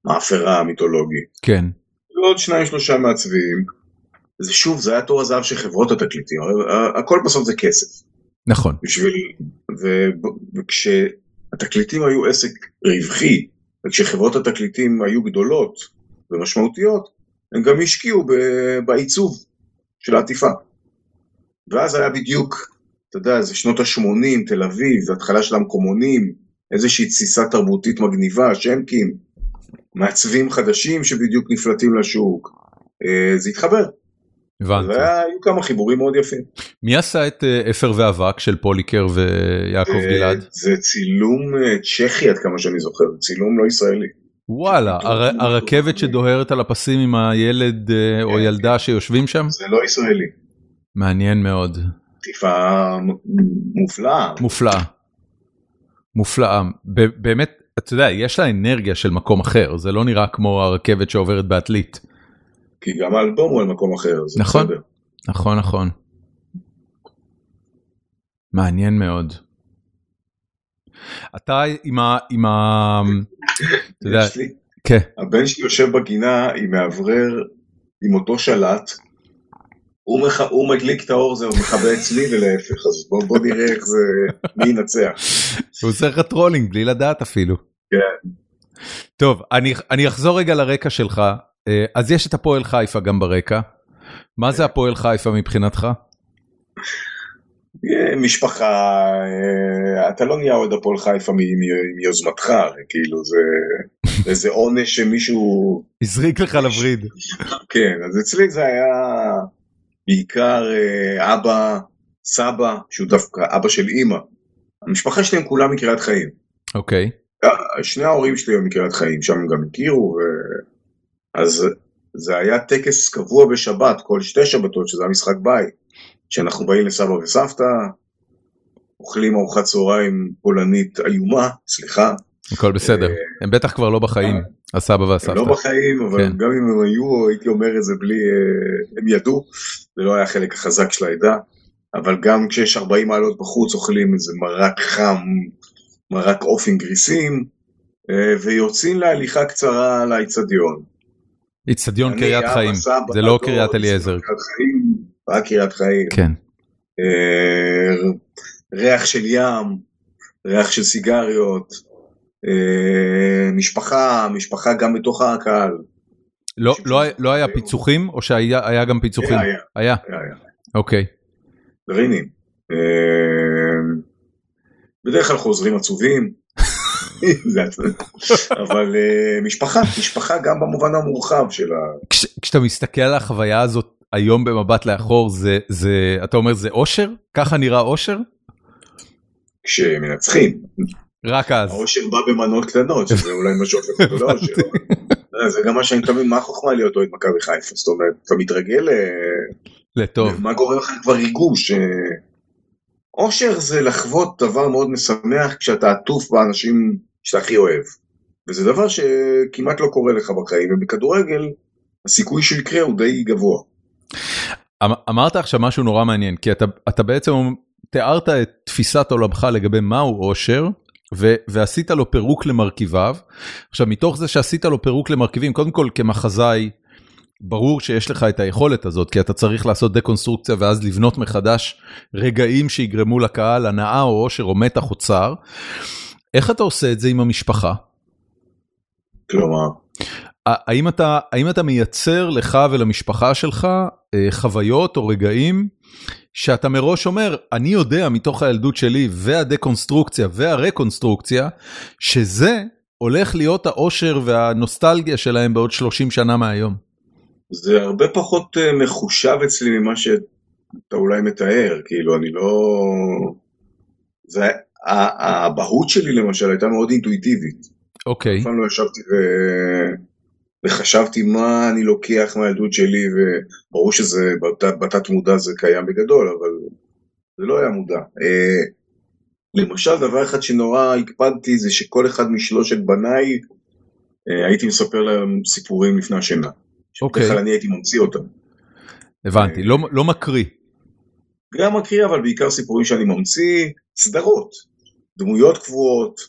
המאפרה המיתולוגית. כן. ועוד שניים שלושה מעצבים. זה שוב, זה היה תור הזהב של חברות התקליטים, הכל בסוף זה כסף. נכון. בשביל, וכשהתקליטים היו עסק רווחי, וכשחברות התקליטים היו גדולות ומשמעותיות, הם גם השקיעו בעיצוב של העטיפה. ואז היה בדיוק, אתה יודע, זה שנות ה-80, תל אביב, התחלה של המקומונים, איזושהי תסיסה תרבותית מגניבה, שמקים, מעצבים חדשים שבדיוק נפלטים לשוק. זה התחבר. הבנתי. והיו כמה חיבורים מאוד יפים. מי עשה את אפר ואבק של פוליקר ויעקב גלעד? זה צילום צ'כי עד כמה שאני זוכר, צילום לא ישראלי. וואלה, הרכבת שדוהרת על הפסים עם הילד או ילדה שיושבים שם? זה לא ישראלי. מעניין מאוד. עטיפה מופלאה. מופלאה. מופלאה. באמת, אתה יודע, יש לה אנרגיה של מקום אחר, זה לא נראה כמו הרכבת שעוברת בעתלית. כי גם האלבום הוא על מקום אחר, זה נכון, בסדר. נכון, נכון. מעניין מאוד. אתה עם ה... עם ה... אתה יודע, כן, הבן שלי יושב בגינה עם מאוורר עם אותו שלט, הוא, מח... הוא מדליק את האור הזה, הוא מכבה אצלי ולהפך, אז בוא, בוא נראה איך זה, מי ינצח. הוא עושה לך trolling בלי לדעת אפילו. כן. טוב, אני, אני אחזור רגע לרקע שלך. אה, אז יש את הפועל חיפה גם ברקע. מה זה הפועל חיפה מבחינתך? אה, משפחה, אה, אתה לא נהיה אוהד הפועל חיפה מיוזמתך, כאילו זה איזה עונש שמישהו, הזריק לך לווריד. כן, אז אצלי זה היה בעיקר אה, אבא, סבא, שהוא דווקא אבא של אימא. המשפחה שלי הם כולם מקריית חיים. אוקיי. אה, שני ההורים שלי הם מקריית חיים, שם הם גם הכירו, ו... אז זה היה טקס קבוע בשבת, כל שתי שבתות, שזה היה משחק בית, שאנחנו באים לסבא וסבתא, אוכלים ארוחת צהריים פולנית איומה, סליחה, הכל בסדר. הם בטח כבר לא בחיים, הסבא הם והסבתא. לא בחיים, אבל כן. גם אם הם היו, הייתי אומר את זה בלי, אה, הם ידעו, זה לא היה החלק החזק של העדה, אבל גם כשיש 40 מעלות בחוץ אוכלים איזה מרק חם, מרק אופן גריסים, אה, ויוצאים להליכה קצרה לאיצטדיון. איצטדיון אני, קריית חיים, זה לא קריית אליעזר. רק קריית חיים. כן. אה, ריח של ים, ריח של סיגריות, אה, משפחה, משפחה גם בתוך הקהל. לא- לא היה- לא היה פיצוחים או שהיה היה גם פיצוחים? היה, היה. אוקיי. גרעינים. אה, בדרך כלל חוזרים עצובים. אבל אה, משפחה, משפחה גם במובן המורחב של ה... כש- כשאתה מסתכל על החוויה הזאת היום במבט לאחור, זה, זה, אתה אומר זה אושר? ככה נראה אושר? כשמנצחים. רק אז. האושר בא במנות קטנות, שזה אולי מה שהופך אותו לאושר. אה, זה גם מה שאני תמיד, מה החוכמה להיות אוהד מכבי חיפה? זאת אומרת, אתה מתרגל, לטוב. מה גורם לך כבר ריגוש? אה, אושר זה לחוות דבר מאוד משמח כשאתה עטוף באנשים שאתה הכי אוהב. וזה דבר שכמעט לא קורה לך בחיים, ובכדורגל הסיכוי שהוא יקרה הוא די גבוה. אמ- אמרת עכשיו משהו נורא מעניין, כי אתה, אתה בעצם תיארת את תפיסת עולמך לגבי מהו אושר, ועשית לו פירוק למרכיביו. עכשיו, מתוך זה שעשית לו פירוק למרכיבים, קודם כל כמחזאי, ברור שיש לך את היכולת הזאת, כי אתה צריך לעשות דקונסטרוקציה ואז לבנות מחדש רגעים שיגרמו לקהל הנאה או אושר או מתח או צער. איך אתה עושה את זה עם המשפחה? כלומר, האם אתה, האם אתה מייצר לך ולמשפחה שלך חוויות או רגעים שאתה מראש אומר, אני יודע מתוך הילדות שלי והדה-קונסטרוקציה והרקונסטרוקציה, שזה הולך להיות האושר והנוסטלגיה שלהם בעוד 30 שנה מהיום. זה הרבה פחות מחושב אצלי ממה שאתה אולי מתאר, כאילו אני לא... זה... האבהות שלי למשל הייתה מאוד אינטואיטיבית. אוקיי. אף פעם לא ישבתי ו... וחשבתי מה אני לוקח מהילדות שלי, וברור שזה בתת מודע זה קיים בגדול, אבל זה לא היה מודע. אה, למשל, דבר אחד שנורא הקפדתי זה שכל אחד משלושת בניי, אה, הייתי מספר להם סיפורים לפני השינה. אוקיי. שבדרך כלל אני הייתי ממציא אותם. הבנתי, לא, לא מקריא. גם מקריא, אבל בעיקר סיפורים שאני ממציא, סדרות, דמויות קבועות,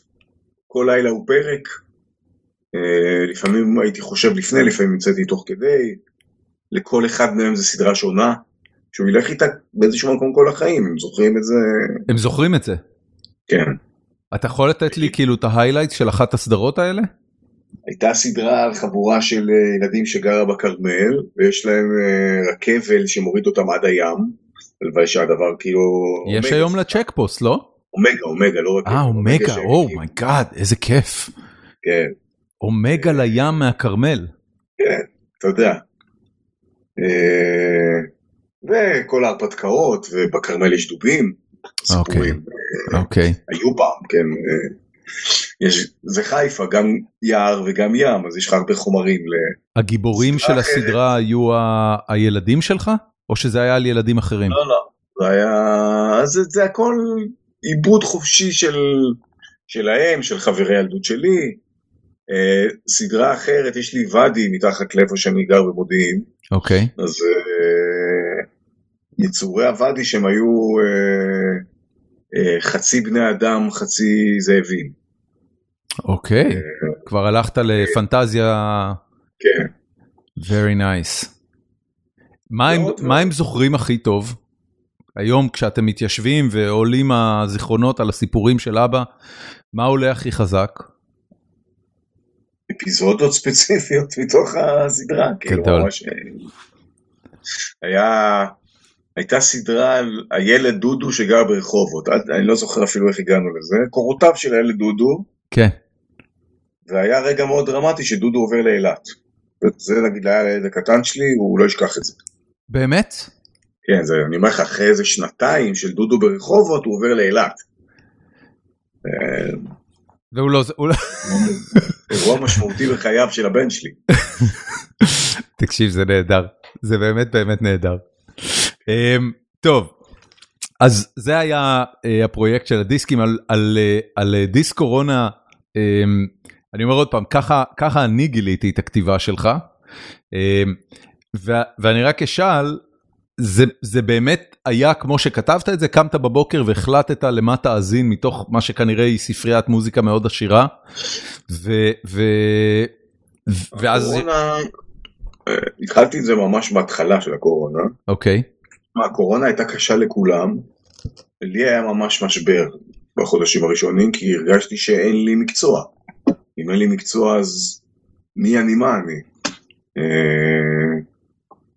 כל לילה הוא פרק. Uh, לפעמים הייתי חושב לפני, לפעמים המצאתי תוך כדי. לכל אחד מהם זה סדרה שונה, שהוא ילך איתה באיזשהו מקום כל החיים, הם זוכרים את זה. הם זוכרים את זה? כן. אתה יכול לתת לי כאילו את ההיילייט של אחת הסדרות האלה? הייתה סדרה על חבורה של ילדים שגרה בכרמל, ויש להם רכבל שמוריד אותם עד הים. הלוואי שהדבר כאילו... יש היום לצ'ק פוסט, לא? אומגה, אומגה, לא רק... אה, אומגה, oh my God, איזה כיף. כן. אומגה לים מהכרמל. כן, אתה יודע. וכל ההרפתקאות, ובכרמל יש דובים, סיפורים. אוקיי. היו פעם, כן. יש, זה חיפה, גם יער וגם ים, אז יש לך הרבה חומרים. הגיבורים של הסדרה היו הילדים שלך? או שזה היה על ילדים אחרים? לא, לא. זה היה... זה, זה הכל עיבוד חופשי של, שלהם, של חברי ילדות שלי. אה, סדרה אחרת, יש לי ואדי מתחת לאיפה שאני גר במודיעין. אוקיי. אז אה, יצורי הוואדי שהם היו אה, חצי בני אדם, חצי זאבים. אוקיי, אה, כבר הלכת לפנטזיה... כן. Very nice. מה הם, מה הם זוכרים הכי טוב? היום כשאתם מתיישבים ועולים הזיכרונות על הסיפורים של אבא, מה עולה הכי חזק? אפיזודות ספציפיות מתוך הסדרה, כאילו ממש... היה... הייתה סדרה על הילד דודו שגר ברחובות, אני לא זוכר אפילו איך הגענו לזה, קורותיו של הילד דודו. כן. והיה רגע מאוד דרמטי שדודו עובר לאילת. זה נגיד היה הילד הקטן שלי, הוא לא ישכח את זה. באמת? כן, זה, אני אומר לך, אחרי איזה שנתיים של דודו ברחובות, הוא עובר לאילת. והוא לא... אירוע משמעותי בחייו של הבן שלי. תקשיב, זה נהדר. זה באמת באמת נהדר. טוב, אז זה היה הפרויקט של הדיסקים על, על, על דיסק קורונה. אני אומר עוד פעם, ככה, ככה אני גיליתי את הכתיבה שלך. ואני רק אשאל, זה, זה באמת היה כמו שכתבת את זה, קמת בבוקר והחלטת למה תאזין מתוך מה שכנראה היא ספריית מוזיקה מאוד עשירה, ו... ו... ואז... הקורונה, התחלתי את זה ממש בהתחלה של הקורונה. אוקיי. הקורונה הייתה קשה לכולם, לי היה ממש משבר בחודשים הראשונים, כי הרגשתי שאין לי מקצוע. אם אין לי מקצוע אז מי אני מה אני.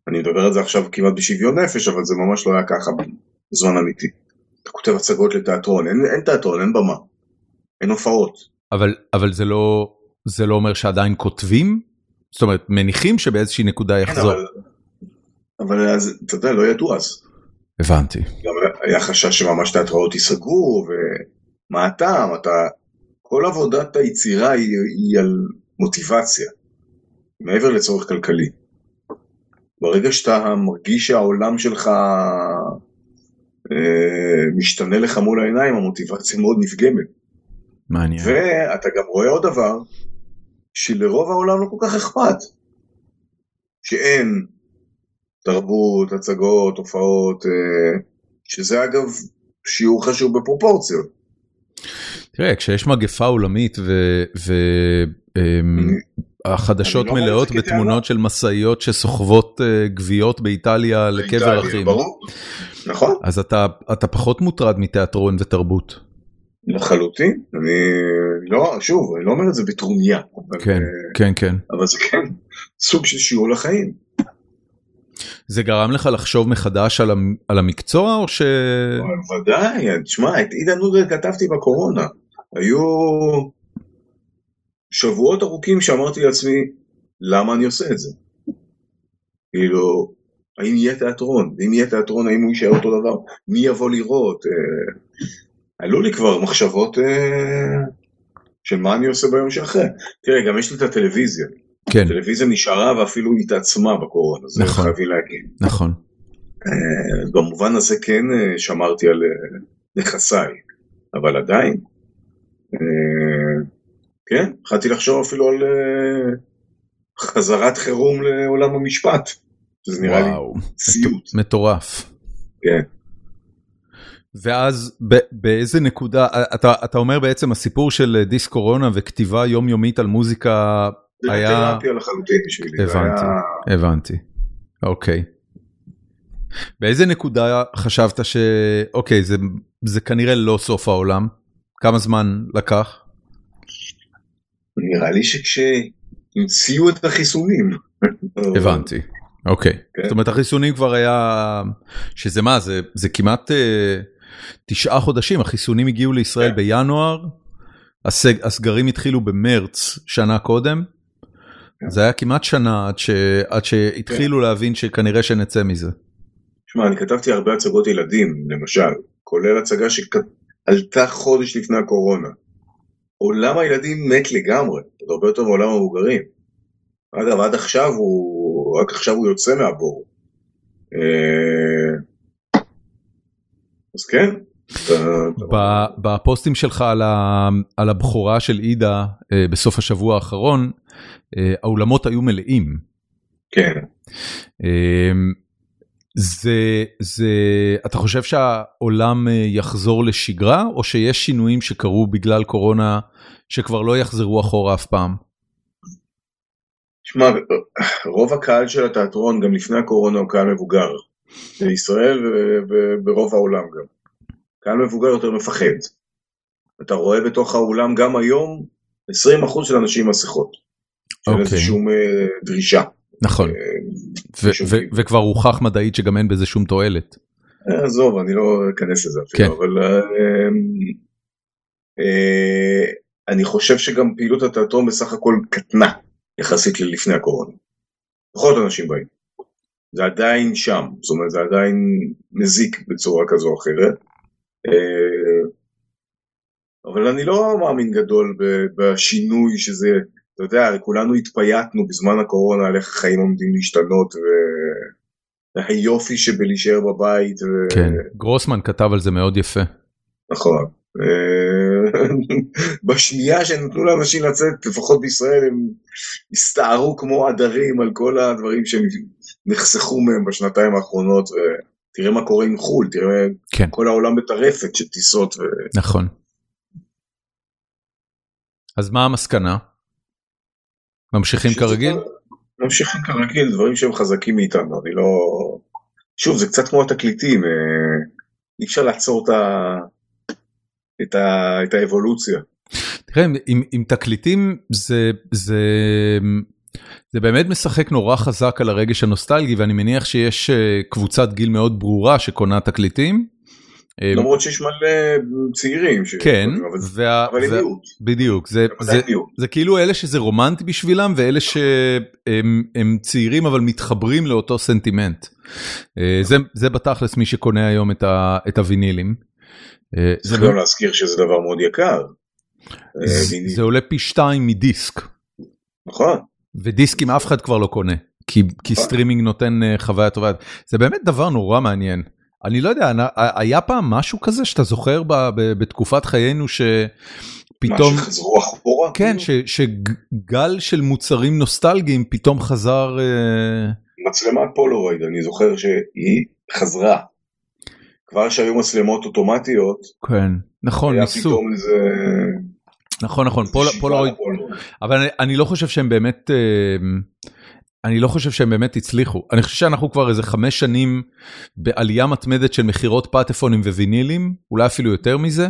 אני מדבר על זה עכשיו כמעט בשוויון נפש, אבל זה ממש לא היה ככה בזמן אמיתי. אתה כותב הצגות לתיאטרון, אין, אין תיאטרון, אין במה, אין הופעות. אבל, אבל זה, לא, זה לא אומר שעדיין כותבים? זאת אומרת, מניחים שבאיזושהי נקודה יחזור. אבל, אבל אז, אתה יודע, לא ידעו אז. הבנתי. גם היה חשש שממש תיאטראות ייסגרו, ומה הטעם, אתה... כל עבודת היצירה היא, היא על מוטיבציה, מעבר לצורך כלכלי. ברגע שאתה מרגיש שהעולם שלך אה, משתנה לך מול העיניים, המוטיבציה מאוד נפגמת. מעניין. ואתה גם רואה עוד דבר, שלרוב העולם לא כל כך אכפת. שאין תרבות, הצגות, הופעות, אה, שזה אגב שיעור חשוב בפרופורציות. תראה, כשיש מגפה עולמית ו... ו... החדשות לא מלאות בתמונות של משאיות שסוחבות uh, גוויות באיטליה לקבר אחים. נכון. אז אתה, אתה פחות מוטרד מתיאטרון ותרבות. לחלוטין, אני לא, שוב, אני לא אומר את זה בטרוניה, כן, אה, כן, כן. אבל זה כן סוג של שיעור לחיים. זה גרם לך לחשוב מחדש על, המ- על המקצוע או ש... ודאי, תשמע, את עידן נודל כתבתי בקורונה. היו שבועות ארוכים שאמרתי לעצמי, למה אני עושה את זה? כאילו, האם יהיה תיאטרון? ואם יהיה תיאטרון, האם הוא יישאר אותו דבר? מי יבוא לראות? אה, עלו לי כבר מחשבות אה, של מה אני עושה ביום שאחרי. תראה, גם יש לי את הטלוויזיה. כן, הטלוויזיה נשארה ואפילו התעצמה בקורונה, זה נכון. חייבים להגיד. נכון. אה, במובן הזה כן שמרתי על נכסיי, אבל עדיין, כן, התחלתי לחשוב אפילו על אה, חזרת חירום לעולם המשפט, שזה נראה לי סיוט. מטורף. כן. ואז באיזה נקודה, אתה, אתה אומר בעצם הסיפור של דיסק קורונה וכתיבה יומיומית על מוזיקה, זה היה- תרפיה לחלוטין בשבילי. זה הבנתי. היה- הבנתי, אוקיי. באיזה נקודה חשבת שאוקיי, זה, זה כנראה לא סוף העולם? כמה זמן לקח? נראה לי שכשהמציאו את החיסונים. הבנתי, אוקיי. כן. זאת אומרת החיסונים כבר היה, שזה מה, זה, זה כמעט אה, תשעה חודשים, החיסונים הגיעו לישראל כן. בינואר, הסג, הסגרים התחילו במרץ שנה קודם, כן. זה היה כמעט שנה עד, ש, עד שהתחילו להבין שכנראה שנצא מזה. שמע, אני כתבתי הרבה הצגות ילדים, למשל, כולל הצגה שעלתה חודש לפני הקורונה. עולם הילדים מת לגמרי, עוד הרבה יותר מעולם המבוגרים. אגב, עד עכשיו הוא, רק עכשיו הוא יוצא מהבור. אה, אז כן. בפוסטים שלך על, ה, על הבכורה של עידה אה, בסוף השבוע האחרון, אה, האולמות היו מלאים. כן. זה, זה, אתה חושב שהעולם אה, יחזור לשגרה, או שיש שינויים שקרו בגלל קורונה שכבר לא יחזרו אחורה אף פעם? שמע, רוב הקהל של התיאטרון, גם לפני הקורונה, הוא קהל מבוגר. בישראל וברוב העולם גם. קהל מבוגר יותר מפחד. אתה רואה בתוך האולם גם היום 20% של אנשים עם מסכות. אין לזה אוקיי. שום אה, דרישה. נכון, אה. וכבר הוכח מדעית שגם אין בזה שום תועלת. אה, עזוב, אני לא אכנס לזה אפילו, כן. אבל אה, אה, אני חושב שגם פעילות התיאטרון בסך הכל קטנה יחסית ללפני הקורונה. פחות אנשים באים. זה עדיין שם, זאת אומרת זה עדיין מזיק בצורה כזו או אחרת. אבל אני לא מאמין גדול בשינוי שזה, אתה יודע, כולנו התפייטנו בזמן הקורונה על איך החיים עומדים להשתנות והיופי שבלהישאר בבית. ו- כן, גרוסמן כתב על זה מאוד יפה. נכון. אה, בשנייה שנתנו לאנשים לצאת, לפחות בישראל, הם הסתערו כמו עדרים על כל הדברים שהם נחסכו מהם בשנתיים האחרונות, ותראה מה קורה עם חו"ל, תראה כן. כל העולם בטרפת של טיסות. ו... נכון. אז מה המסקנה? ממשיכים כרגיל? ממשיכים כרגיל, דברים שהם חזקים מאיתנו, אני לא... שוב, זה קצת כמו התקליטים, אה, אי אפשר לעצור את, ה... את, ה... את האבולוציה. תראה, עם- עם, עם תקליטים זה, זה, זה באמת משחק נורא חזק על הרגש הנוסטלגי, ואני מניח שיש אה, קבוצת גיל מאוד ברורה שקונה תקליטים. אה, למרות שיש מלא צעירים. ש... כן, אבל, וה, אבל הם וה, מיעוט. בדיוק, זה, הם זה, מיעוט. זה כאילו אלה שזה רומנטי בשבילם ואלה שהם הם צעירים אבל מתחברים לאותו סנטימנט. אה, זה, זה בתכלס מי שקונה היום את, ה, את הווינילים. אה, זה, צריך גם להזכיר שזה דבר מאוד יקר. אה, זה, עולה פי שתיים מדיסק. נכון. ודיסקים אף אחד כבר לא קונה, כי, כי סטרימינג נותן אה, חוויה טובה. זה באמת דבר נורא מעניין. אני לא יודע, היה פעם משהו כזה שאתה זוכר בתקופת חיינו שפתאום, מה שחזרו אחורה. כן, כאילו? ש, שגל של מוצרים נוסטלגיים פתאום חזר, אה, מצלמת פולורויד, אני זוכר שהיא חזרה. כבר שהיו מצלמות אוטומטיות, כן, נכון, היה ניסו, פתאום איזה... נכון, נכון, פולרויד. אבל אני, אני לא חושב שהם באמת, אה, אני לא חושב שהם באמת הצליחו. אני חושב שאנחנו כבר איזה חמש שנים בעלייה מתמדת של מכירות פטפונים ווינילים, אולי אפילו יותר מזה,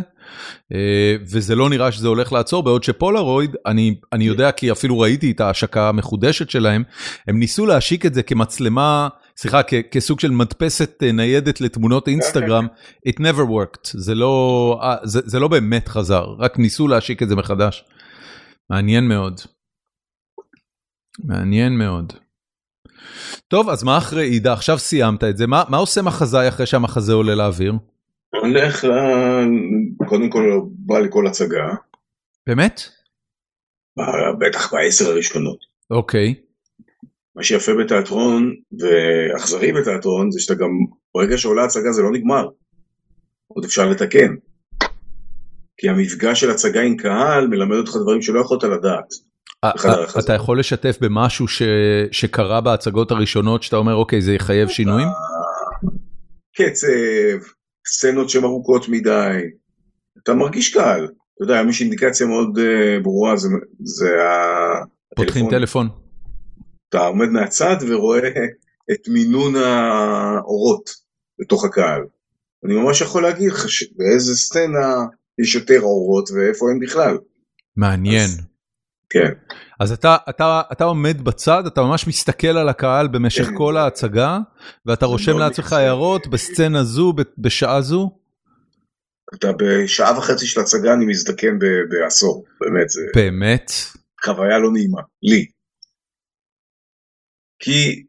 אה, וזה לא נראה שזה הולך לעצור, בעוד שפולרויד, אני, אני יודע כי אפילו ראיתי את ההשקה המחודשת שלהם, הם ניסו להשיק את זה כמצלמה, סליחה, כסוג של מדפסת אה, ניידת לתמונות אינסטגרם, it never worked, זה לא, אה, זה, זה לא באמת חזר, רק ניסו להשיק את זה מחדש. מעניין מאוד. מעניין מאוד. טוב, אז מה אחרי עידה? עכשיו סיימת את זה, מה, מה עושה מחזאי אחרי שהמחזה עולה לאוויר? הולך, קודם כל בא לכל הצגה. באמת? בטח בעשר הראשונות. אוקיי. מה שיפה בתיאטרון ואכזרי בתיאטרון זה שאתה גם, ברגע שעולה הצגה זה לא נגמר. עוד אפשר לתקן. כי המפגש של הצגה עם קהל מלמד אותך דברים שלא יכולת לדעת. אתה יכול לשתף במשהו שקרה בהצגות הראשונות שאתה אומר אוקיי זה יחייב שינויים? קצב, סצנות שהן ארוכות מדי, אתה מרגיש קהל, אתה יודע, יש אינדיקציה מאוד ברורה, זה, זה הטלפון. פותחים טלפון. אתה עומד מהצד ורואה את מינון האורות בתוך הקהל. אני ממש יכול להגיד לך באיזה סצנה יש יותר אורות ואיפה אין בכלל. מעניין. אז, כן. אז אתה, אתה, אתה עומד בצד, אתה ממש מסתכל על הקהל במשך. כל ההצגה, ואתה רושם לעצמך הערות בסצנה זו, בשעה זו? אתה בשעה וחצי של הצגה אני מזדקן בעשור, באמת. זה... באמת? חוויה לא נעימה, לי. כי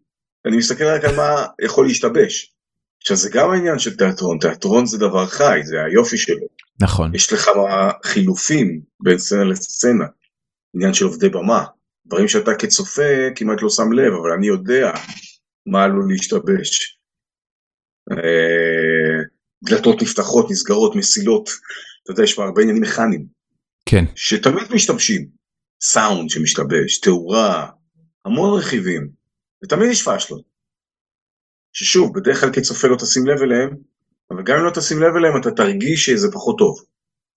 אני מסתכל רק על מה יכול להשתבש. עכשיו זה גם העניין של תיאטרון, תיאטרון זה דבר חי, זה היופי שלו. נכון. יש לך חילופים בין סצנה לסצנה. עניין של עובדי במה, דברים שאתה כצופה כמעט לא שם לב, אבל אני יודע מה עלול להשתבש. אה, דלתות נפתחות, נסגרות, מסילות, אתה יודע, יש פה הרבה עניינים מכניים. כן. שתמיד משתבשים. סאונד שמשתבש, תאורה, המון רכיבים, ותמיד יש פאשלות. ששוב, בדרך כלל כצופה לא תשים לב אליהם, אבל גם אם לא תשים לב אליהם אתה תרגיש שזה פחות טוב,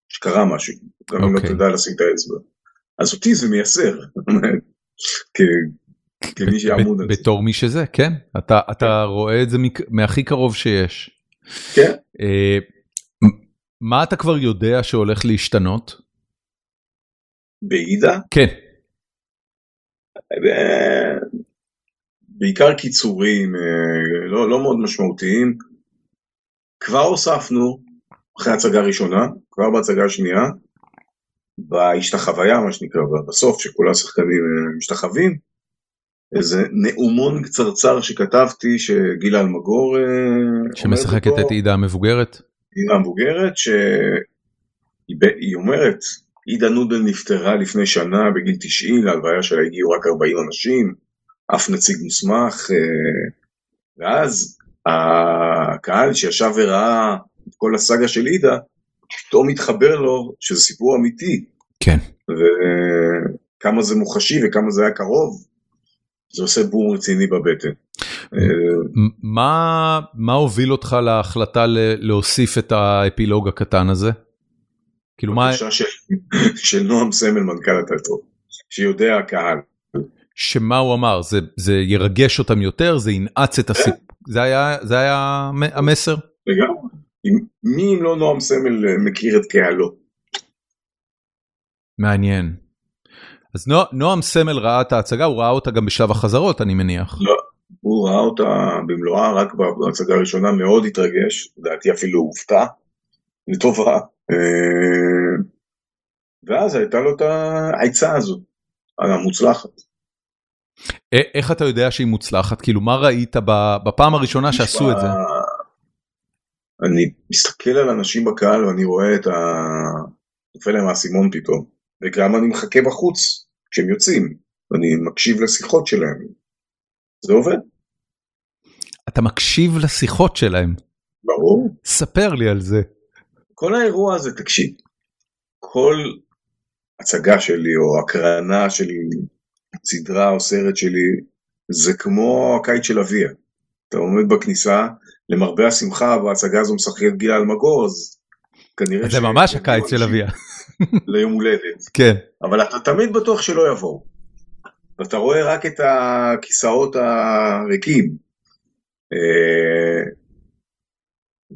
שקרה משהו, גם אם לא אוקיי. תדע לשים את האצבע. אז אותי זה מייסר, כמי שיעמוד על זה. בתור מי שזה, כן, אתה כן. רואה את זה מהכי קרוב שיש. כן. אה, מה אתה כבר יודע שהולך להשתנות? בעידה? כן. אה, בעיקר קיצורים אה, לא, לא מאוד משמעותיים. כבר הוספנו, אחרי הצגה ראשונה, כבר בהצגה השנייה, בהשתחוויה, מה שנקרא, בסוף, שכל השחקנים אה, משתחווים, איזה נאומון קצרצר שכתבתי, שגילה אלמגור... אה, שמשחקת את עידה המבוגרת? עידה המבוגרת, שהיא אומרת, עידה נודל נפטרה לפני שנה בגיל 90, להלוויה שלה הגיעו רק 40 אנשים, אף נציג מוסמך, אה, ואז הקהל שישב וראה את כל הסאגה של עידה, פתאום מתחבר לו שזה סיפור אמיתי. כן. וכמה זה מוחשי וכמה זה היה קרוב, זה עושה בום רציני בבטן. מה, מה הוביל אותך להחלטה להוסיף את האפילוג הקטן הזה? כאילו מה... בקשה של, של נועם סמל מנכ"ל התיאטרון, שיודע הקהל. שמה הוא אמר? זה, זה ירגש אותם יותר? זה ינעץ את הסיפור? זה היה, זה היה המסר? לגמרי. מי אם לא נועם סמל אה, מכיר את קהלו? מעניין. אז נוע, נועם סמל ראה את ההצגה, הוא ראה אותה גם בשלב החזרות אני מניח. לא, הוא ראה אותה במלואה רק בהצגה הראשונה, מאוד התרגש, לדעתי אפילו הופתע, לטובה. אה, ואז הייתה לו את העצה הזו, המוצלחת. איך אתה יודע שהיא מוצלחת? כאילו מה ראית בפעם הראשונה שעשו את זה? אני מסתכל על אנשים בקהל ואני רואה את ה... נופל להם האסימון פתאום. וגם אני מחכה בחוץ כשהם יוצאים, ואני מקשיב לשיחות שלהם. זה עובד. אתה מקשיב לשיחות שלהם? ברור. ספר לי על זה. כל האירוע הזה, תקשיב, כל הצגה שלי או הקרנה של סדרה או סרט שלי, זה כמו הקיץ של אביה. אתה עומד בכניסה, למרבה השמחה בהצגה הזו משחקת גילה אלמגור, אז כנראה... זה ממש הקיץ של אביה. ליום הולדת. כן. אבל אתה תמיד בטוח שלא יבואו. ואתה רואה רק את הכיסאות הריקים. אה,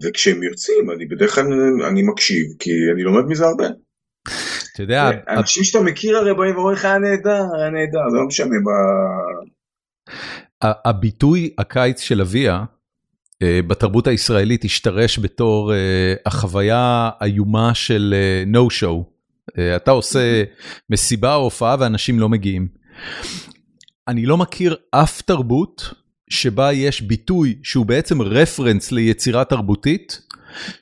וכשהם יוצאים, אני בדרך כלל, אני מקשיב, כי אני לומד מזה הרבה. אתה יודע, אנשים שאתה מכיר הרי באים ואומרים לך, היה נהדר, היה נהדר, זה לא משנה. הביטוי הקיץ של אביה, אה, בתרבות הישראלית השתרש בתור אה, החוויה האיומה של no show. אתה עושה מסיבה או הופעה ואנשים לא מגיעים. אני לא מכיר אף תרבות שבה יש ביטוי שהוא בעצם רפרנס ליצירה תרבותית,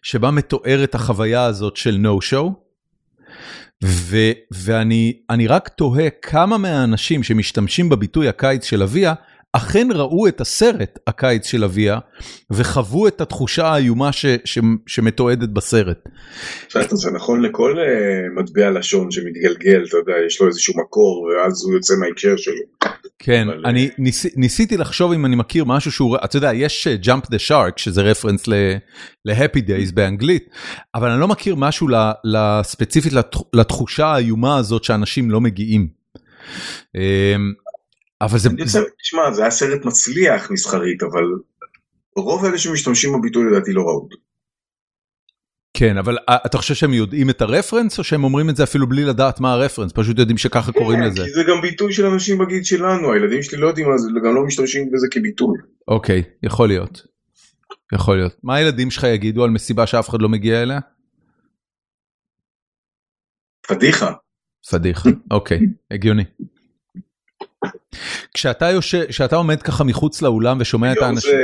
שבה מתואר את החוויה הזאת של no show. ו- ואני רק תוהה כמה מהאנשים שמשתמשים בביטוי הקיץ של אביה, אכן ראו את הסרט הקיץ של אביה וחוו את התחושה האיומה ש- ש- שמתועדת בסרט. זה נכון לכל uh, מטבע לשון שמתגלגל, אתה יודע, יש לו איזשהו מקור ואז הוא יוצא מההקשר שלו. כן. אני אה, ניס, ניסיתי לחשוב אם אני מכיר משהו שהוא, אתה יודע, יש uh, Jump the Shark שזה רפרנס ל-Happy Days באנגלית, אבל אני לא מכיר משהו ספציפית לתחושה האיומה הזאת שאנשים לא מגיעים. אבל זה... תשמע, זה היה סרט מצליח מסחרית, אבל רוב אלה שמשתמשים בביטוי לדעתי לא ראו. כן, אבל אה, אתה חושב שהם יודעים את הרפרנס, או שהם אומרים את זה אפילו בלי לדעת מה הרפרנס, פשוט יודעים שככה כן, קוראים לזה? כי זה גם ביטוי של אנשים בגיל שלנו, הילדים שלי לא יודעים מה זה, גם לא משתמשים בזה כביטוי. אוקיי, יכול להיות. יכול להיות. מה הילדים שלך יגידו על מסיבה שאף אחד לא מגיע אליה? פדיחה. פדיחה, אוקיי, הגיוני. כשאתה יושב, כשאתה עומד ככה מחוץ לאולם ושומע את האנשים... זה,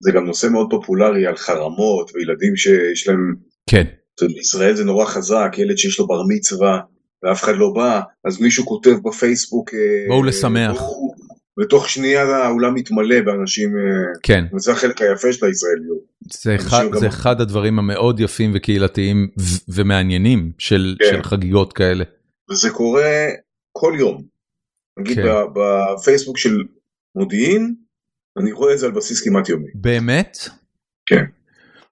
זה גם נושא מאוד פופולרי על חרמות וילדים שיש להם... כן. בישראל זה נורא חזק, ילד שיש לו בר מצווה ואף אחד לא בא, אז מישהו כותב בפייסבוק... אה, בואו לשמח. ותוך שנייה האולם מתמלא באנשים, אה, כן. וזה החלק היפה של הישראליות. זה אחד, זה אחד הדברים המאוד יפים וקהילתיים ומעניינים של, כן. של חגיגות כאלה. וזה קורה כל יום. נגיד כן. בפייסבוק של מודיעין, אני רואה את זה על בסיס כמעט יומי. באמת? כן.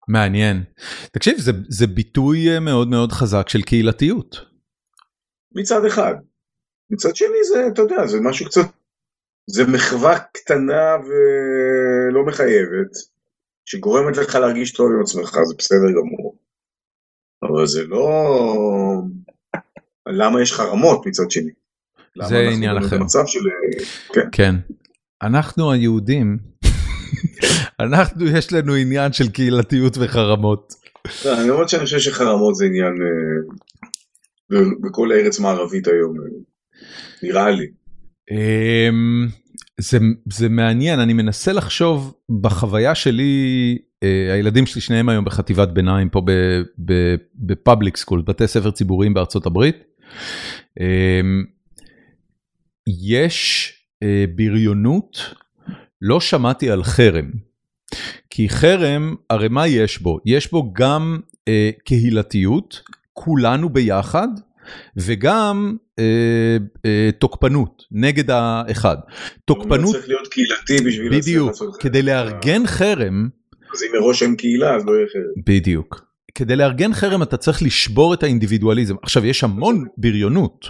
מעניין. תקשיב, זה, זה ביטוי אה, מאוד מאוד חזק של קהילתיות. מצד אחד. מצד שני זה, אתה יודע, זה משהו קצת, זה מחווה קטנה ולא מחייבת, שגורמת לך להרגיש טוב עם עצמך, זה בסדר גמור. אבל זה לא... למה יש חרמות מצד שני? זה עניין אחר. של... כן. כן. אנחנו היהודים, אנחנו יש לנו עניין של קהילתיות וחרמות. לא, אני אומר שאני חושב שחרמות זה עניין אה, בכל הארץ מערבית היום, אה, נראה לי. אמ, זה, זה מעניין, אני מנסה לחשוב בחוויה שלי, אה, הילדים שלי שניהם היום בחטיבת ביניים פה בפאבליק סקול, בתי ספר ציבוריים בארצות הברית. אמ, יש אה, בריונות, לא שמעתי על חרם. כי חרם, הרי מה יש בו? יש בו גם אה, קהילתיות, כולנו ביחד, וגם אה, אה, תוקפנות נגד האחד. תוקפנות... צריך להיות קהילתי בשביל בדיוק, כדי לארגן חרם. אז אם מראש אין קהילה אז לא יהיה חרם. בדיוק. כדי לארגן חרם אתה צריך לשבור את האינדיבידואליזם. עכשיו יש המון בריונות,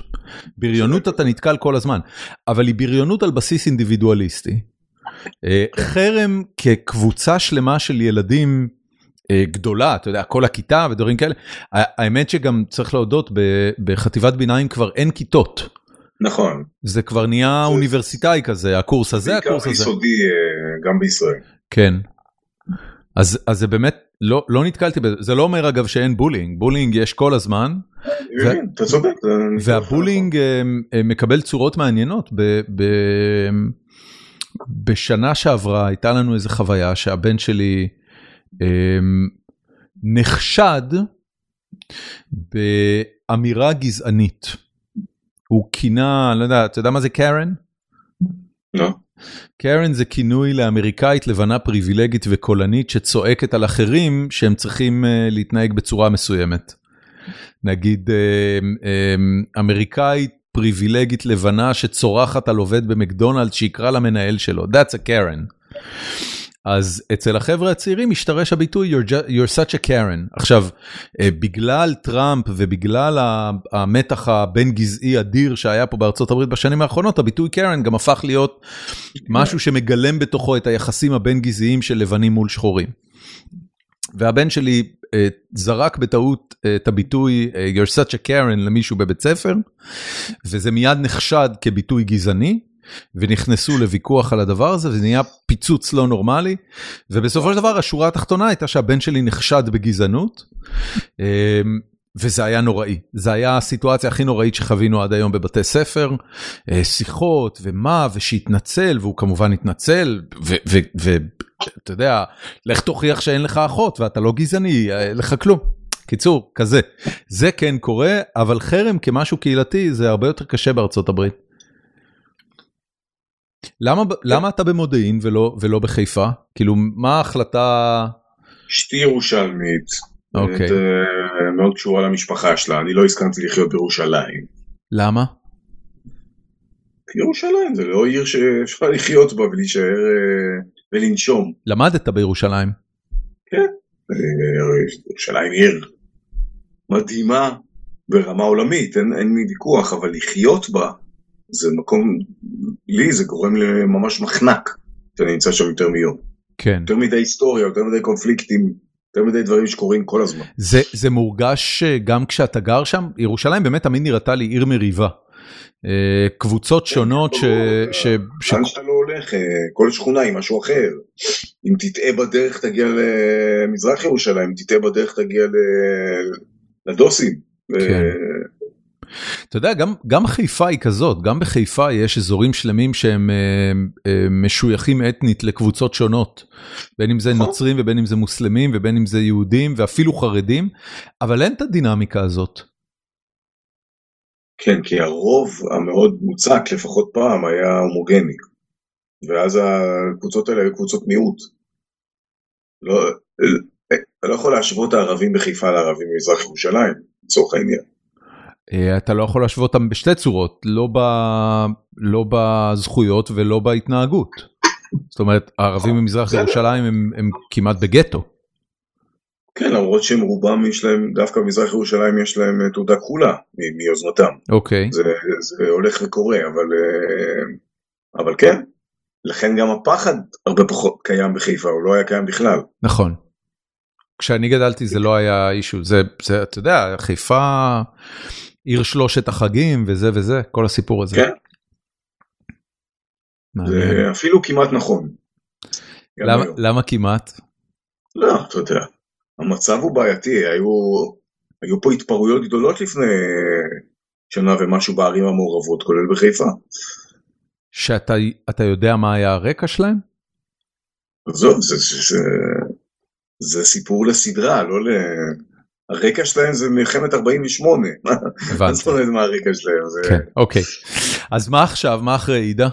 בריונות אתה נתקל כל הזמן, אבל היא בריונות על בסיס אינדיבידואליסטי. אה, חרם כקבוצה שלמה של ילדים אה, גדולה, אתה יודע, כל הכיתה ודברים כאלה, האמת שגם צריך להודות, בחטיבת ביניים כבר אין כיתות. נכון. זה כבר נהיה זה... אוניברסיטאי כזה, הקורס הזה, הקורס הזה. בעיקר יסודי אה, גם בישראל. כן. אז, אז זה באמת, לא, לא נתקלתי בזה, זה לא אומר אגב שאין bullying, bullying יש כל הזמן. אתה צודק. וה bullying אה, אה, מקבל צורות מעניינות. בשנה שעברה הייתה לנו איזה חוויה שהבן שלי אה, נחשד באמירה גזענית. הוא כינה, לא יודע, אתה יודע מה זה קארן? לא. קרן זה כינוי לאמריקאית לבנה פריבילגית וקולנית שצועקת על אחרים שהם צריכים uh, להתנהג בצורה מסוימת. נגיד uh, um, אמריקאית פריבילגית לבנה שצורחת על עובד במקדונלד שיקרא למנהל שלו, that's a Karen. אז אצל החבר'ה הצעירים משתרש הביטוי you're, you're such a Karen. עכשיו, אה, בגלל טראמפ ובגלל המתח הבין גזעי אדיר שהיה פה בארצות הברית בשנים האחרונות, הביטוי Karen גם הפך להיות משהו שמגלם בתוכו את היחסים הבין גזעיים של לבנים מול שחורים. והבן שלי אה, זרק בטעות אה, את הביטוי you're such a Karen למישהו בבית ספר, וזה מיד נחשד כביטוי גזעני. ונכנסו לוויכוח על הדבר הזה וזה נהיה פיצוץ לא נורמלי ובסופו של דבר השורה התחתונה הייתה שהבן שלי נחשד בגזענות. וזה היה נוראי, זה היה הסיטואציה הכי נוראית שחווינו עד היום בבתי ספר, שיחות ומה ושהתנצל והוא כמובן התנצל ואתה יודע, לך תוכיח שאין לך אחות ואתה לא גזעני, לך כלום. קיצור, כזה. זה כן קורה, אבל חרם כמשהו קהילתי זה הרבה יותר קשה בארצות הברית. למה, למה אתה במודיעין ולא, ולא בחיפה? כאילו, מה ההחלטה... אשתי ירושלמית. אוקיי. את, uh, מאוד קשורה למשפחה שלה, אני לא הסכמתי לחיות בירושלים. למה? ירושלים זה לא עיר שאפשר לחיות בה ולהישאר uh, ולנשום. למדת בירושלים. כן, ירושלים עיר מדהימה ברמה עולמית, אין לי ויכוח, אבל לחיות בה זה מקום, לי זה גורם לממש מחנק, שאני נמצא שם יותר מיום. כן. יותר מדי היסטוריה, יותר מדי קונפליקטים, יותר מדי דברים שקורים כל הזמן. זה, זה מורגש גם כשאתה גר שם? ירושלים באמת תמיד נראתה לי עיר מריבה. קבוצות שונות ש... ש... לאן שאתה לא הולך, כל שכונה היא משהו אחר. אם תטעה בדרך תגיע למזרח ירושלים, אם תטעה בדרך תגיע לדוסים. כן. אתה יודע, גם, גם חיפה היא כזאת, גם בחיפה יש אזורים שלמים שהם אה, אה, משויכים אתנית לקבוצות שונות, בין אם זה נוצרים ובין אם זה מוסלמים ובין אם זה יהודים ואפילו חרדים, אבל אין את הדינמיקה הזאת. כן, כי הרוב המאוד מוצק, לפחות פעם, היה הומוגני, ואז הקבוצות האלה היו קבוצות מיעוט. לא, לא יכול להשוות הערבים בחיפה לערבים במזרח ירושלים, לצורך העניין. אתה לא יכול להשוות אותם בשתי צורות, לא, ב... לא בזכויות ולא בהתנהגות. זאת אומרת, הערבים במזרח ירושלים הם, הם כמעט בגטו. כן, למרות שהם רובם יש להם, דווקא במזרח ירושלים יש להם אה, תעודה כחולה מיוזמתם. אוקיי. זה, זה הולך וקורה, אבל, אה, אבל כן, לכן גם הפחד הרבה פחות קיים בחיפה, הוא לא היה קיים בכלל. נכון. כשאני גדלתי זה לא היה אישו, זה, זה, אתה יודע, חיפה... עיר שלושת החגים וזה וזה, כל הסיפור הזה. כן. זה אפילו כמעט נכון. למה, למה כמעט? לא, אתה יודע, המצב הוא בעייתי, היו, היו פה התפרעויות גדולות לפני שנה ומשהו בערים המעורבות, כולל בחיפה. שאתה יודע מה היה הרקע שלהם? עזוב, זה, זה, זה, זה סיפור לסדרה, לא ל... הרקע שלהם זה מלחמת 48. הבנתי. זאת אומרת מה הרקע שלהם. זה... כן, אוקיי. אז מה עכשיו? מה אחרי עידה?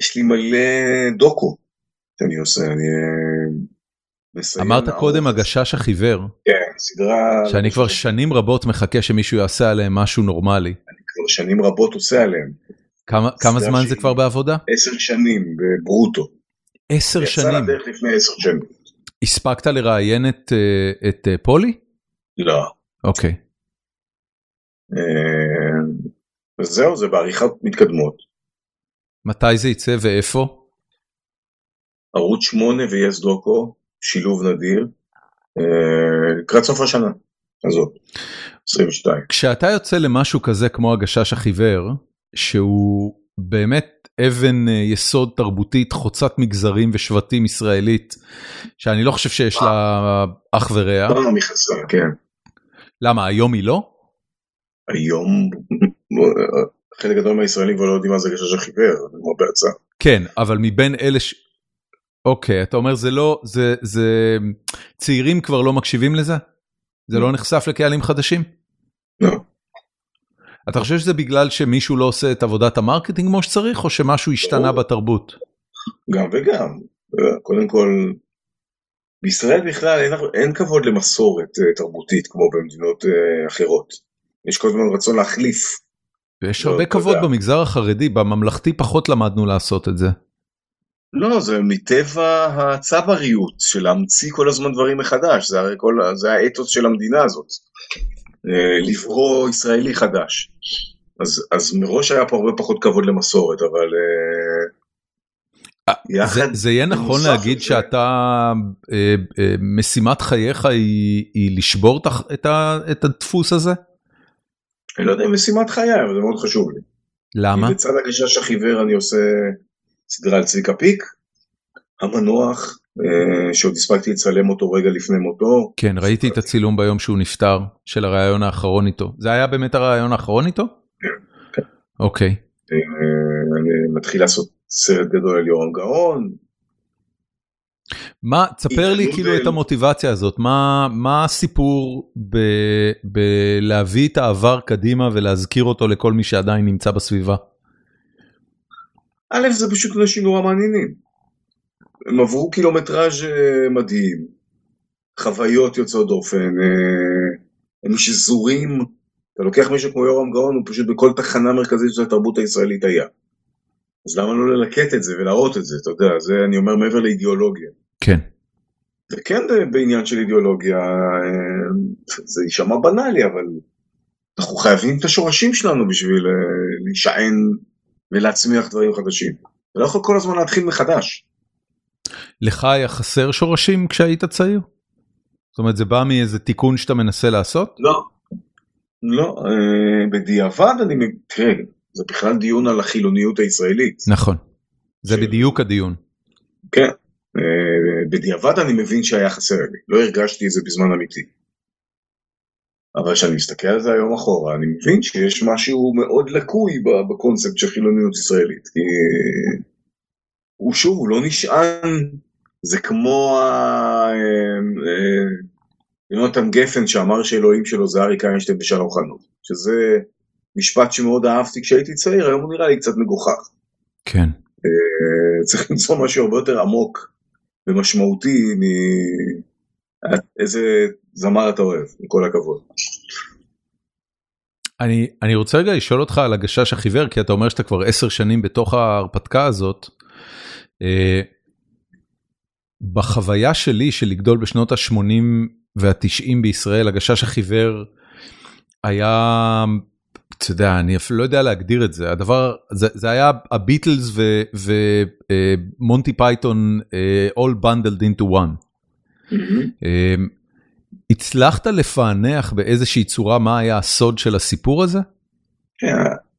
יש לי מלא דוקו שאני עושה, אני מסיים. אמרת קודם הגשש החיוור. כן, סדרה... שאני כבר שנים רבות מחכה שמישהו יעשה עליהם משהו נורמלי. אני כבר שנים רבות עושה עליהם. כמה, כמה זמן זה כבר בעבודה? עשר שנים בברוטו. עשר שנים. יצא לדרך לפני עשר שנים. הספקת לראיין את, את פולי? לא. אוקיי. וזהו, זה בעריכות מתקדמות. מתי זה יצא ואיפה? ערוץ 8 ויס דוקו, שילוב נדיר, לקראת סוף השנה הזאת, 22. כשאתה יוצא למשהו כזה כמו הגשש החיוור, שהוא באמת אבן יסוד תרבותית חוצת מגזרים ושבטים ישראלית, שאני לא חושב שיש לה אח ורע. לא מחסר, כן. למה, היום היא לא? היום חלק גדול מהישראלים כבר לא יודעים מה זה גשש החיוור, כמו בהצעה. כן, אבל מבין אלה ש... אוקיי, אתה אומר זה לא, זה, זה... צעירים כבר לא מקשיבים לזה? זה לא נחשף לקהלים חדשים? לא. אתה חושב שזה בגלל שמישהו לא עושה את עבודת ה marketing כמו שצריך, או שמשהו השתנה בתרבות? גם וגם. קודם כל, בישראל בכלל אין, אין כבוד למסורת תרבותית כמו במדינות אחרות. יש כל הזמן רצון להחליף. ויש הרבה כבוד במגזר החרדי, בממלכתי פחות למדנו לעשות את זה. לא, זה מטבע הצבריות של להמציא כל הזמן דברים מחדש, זה הרי כל, זה האתוס של המדינה הזאת, אה, לברוא ישראלי חדש. אז, אז מראש היה פה הרבה פחות כבוד למסורת, אבל אה, זה, זה יהיה נכון להגיד זה... שאתה, אה, אה, משימת חייך היא, היא לשבור את, ה, את הדפוס הזה? אני לא יודע אם משימת חיי, אבל זה מאוד חשוב לי. למה? בצד הגשש החיוור אני עושה סדרה על צביקה פיק, המנוח, אה, שעוד הספקתי לצלם אותו רגע לפני מותו. כן, ראיתי את הצילום ביום שהוא נפטר, של הראיון האחרון איתו. זה היה באמת הראיון האחרון איתו? כן. כן. אוקיי. אה, אני מתחיל לעשות סרט גדול על יורם גאון. מה, תספר לי כאילו את המוטיבציה הזאת, מה, מה הסיפור בלהביא את העבר קדימה ולהזכיר אותו לכל מי שעדיין נמצא בסביבה? א', זה פשוט אנשים נורא מעניינים. הם עברו קילומטראז' אה, מדהים, חוויות יוצאות דופן, אה, הם שזורים, אתה לוקח מישהו כמו יורם גאון, הוא פשוט בכל תחנה מרכזית של התרבות הישראלית היה. אז למה לא ללקט את זה ולהראות את זה, אתה יודע, זה אני אומר מעבר לאידיאולוגיה. כן. וכן בעניין של אידיאולוגיה, אה, זה יישמע בנאלי, אבל אנחנו חייבים את השורשים שלנו בשביל להישען ולהצמיח דברים חדשים. אתה לא יכול כל הזמן להתחיל מחדש. לך היה חסר שורשים כשהיית צעיר? זאת אומרת זה בא מאיזה תיקון שאתה מנסה לעשות? לא, לא, אה, בדיעבד אני, תראה, זה בכלל דיון על החילוניות הישראלית. נכון, זה ש... בדיוק הדיון. כן, אה, בדיעבד אני מבין שהיה חסר לי, לא הרגשתי את זה בזמן אמיתי. אבל כשאני מסתכל על זה היום אחורה, אני מבין שיש משהו מאוד לקוי בקונספט של חילוניות ישראלית. כי הוא שוב, הוא לא נשען, זה כמו אה, יונתן גפן שאמר שאלוהים שלו זה אריק איינשטיין בשלום חנות, שזה משפט שמאוד אהבתי כשהייתי צעיר, היום הוא נראה לי קצת מגוחך. כן. אה, צריך למצוא משהו הרבה יותר עמוק ומשמעותי מאיזה זמר אתה אוהב, עם כל הכבוד. אני, אני רוצה רגע לשאול אותך על הגשש החיוור, כי אתה אומר שאתה כבר עשר שנים בתוך ההרפתקה הזאת. אה, בחוויה שלי של לגדול בשנות ה-80 וה-90 בישראל, הגשש החיוור היה, אתה יודע, אני אפילו לא יודע להגדיר את זה, הדבר, זה, זה היה הביטלס ומונטי פייתון uh, all bundled into one. Mm-hmm. Uh, הצלחת לפענח באיזושהי צורה מה היה הסוד של הסיפור הזה? כן,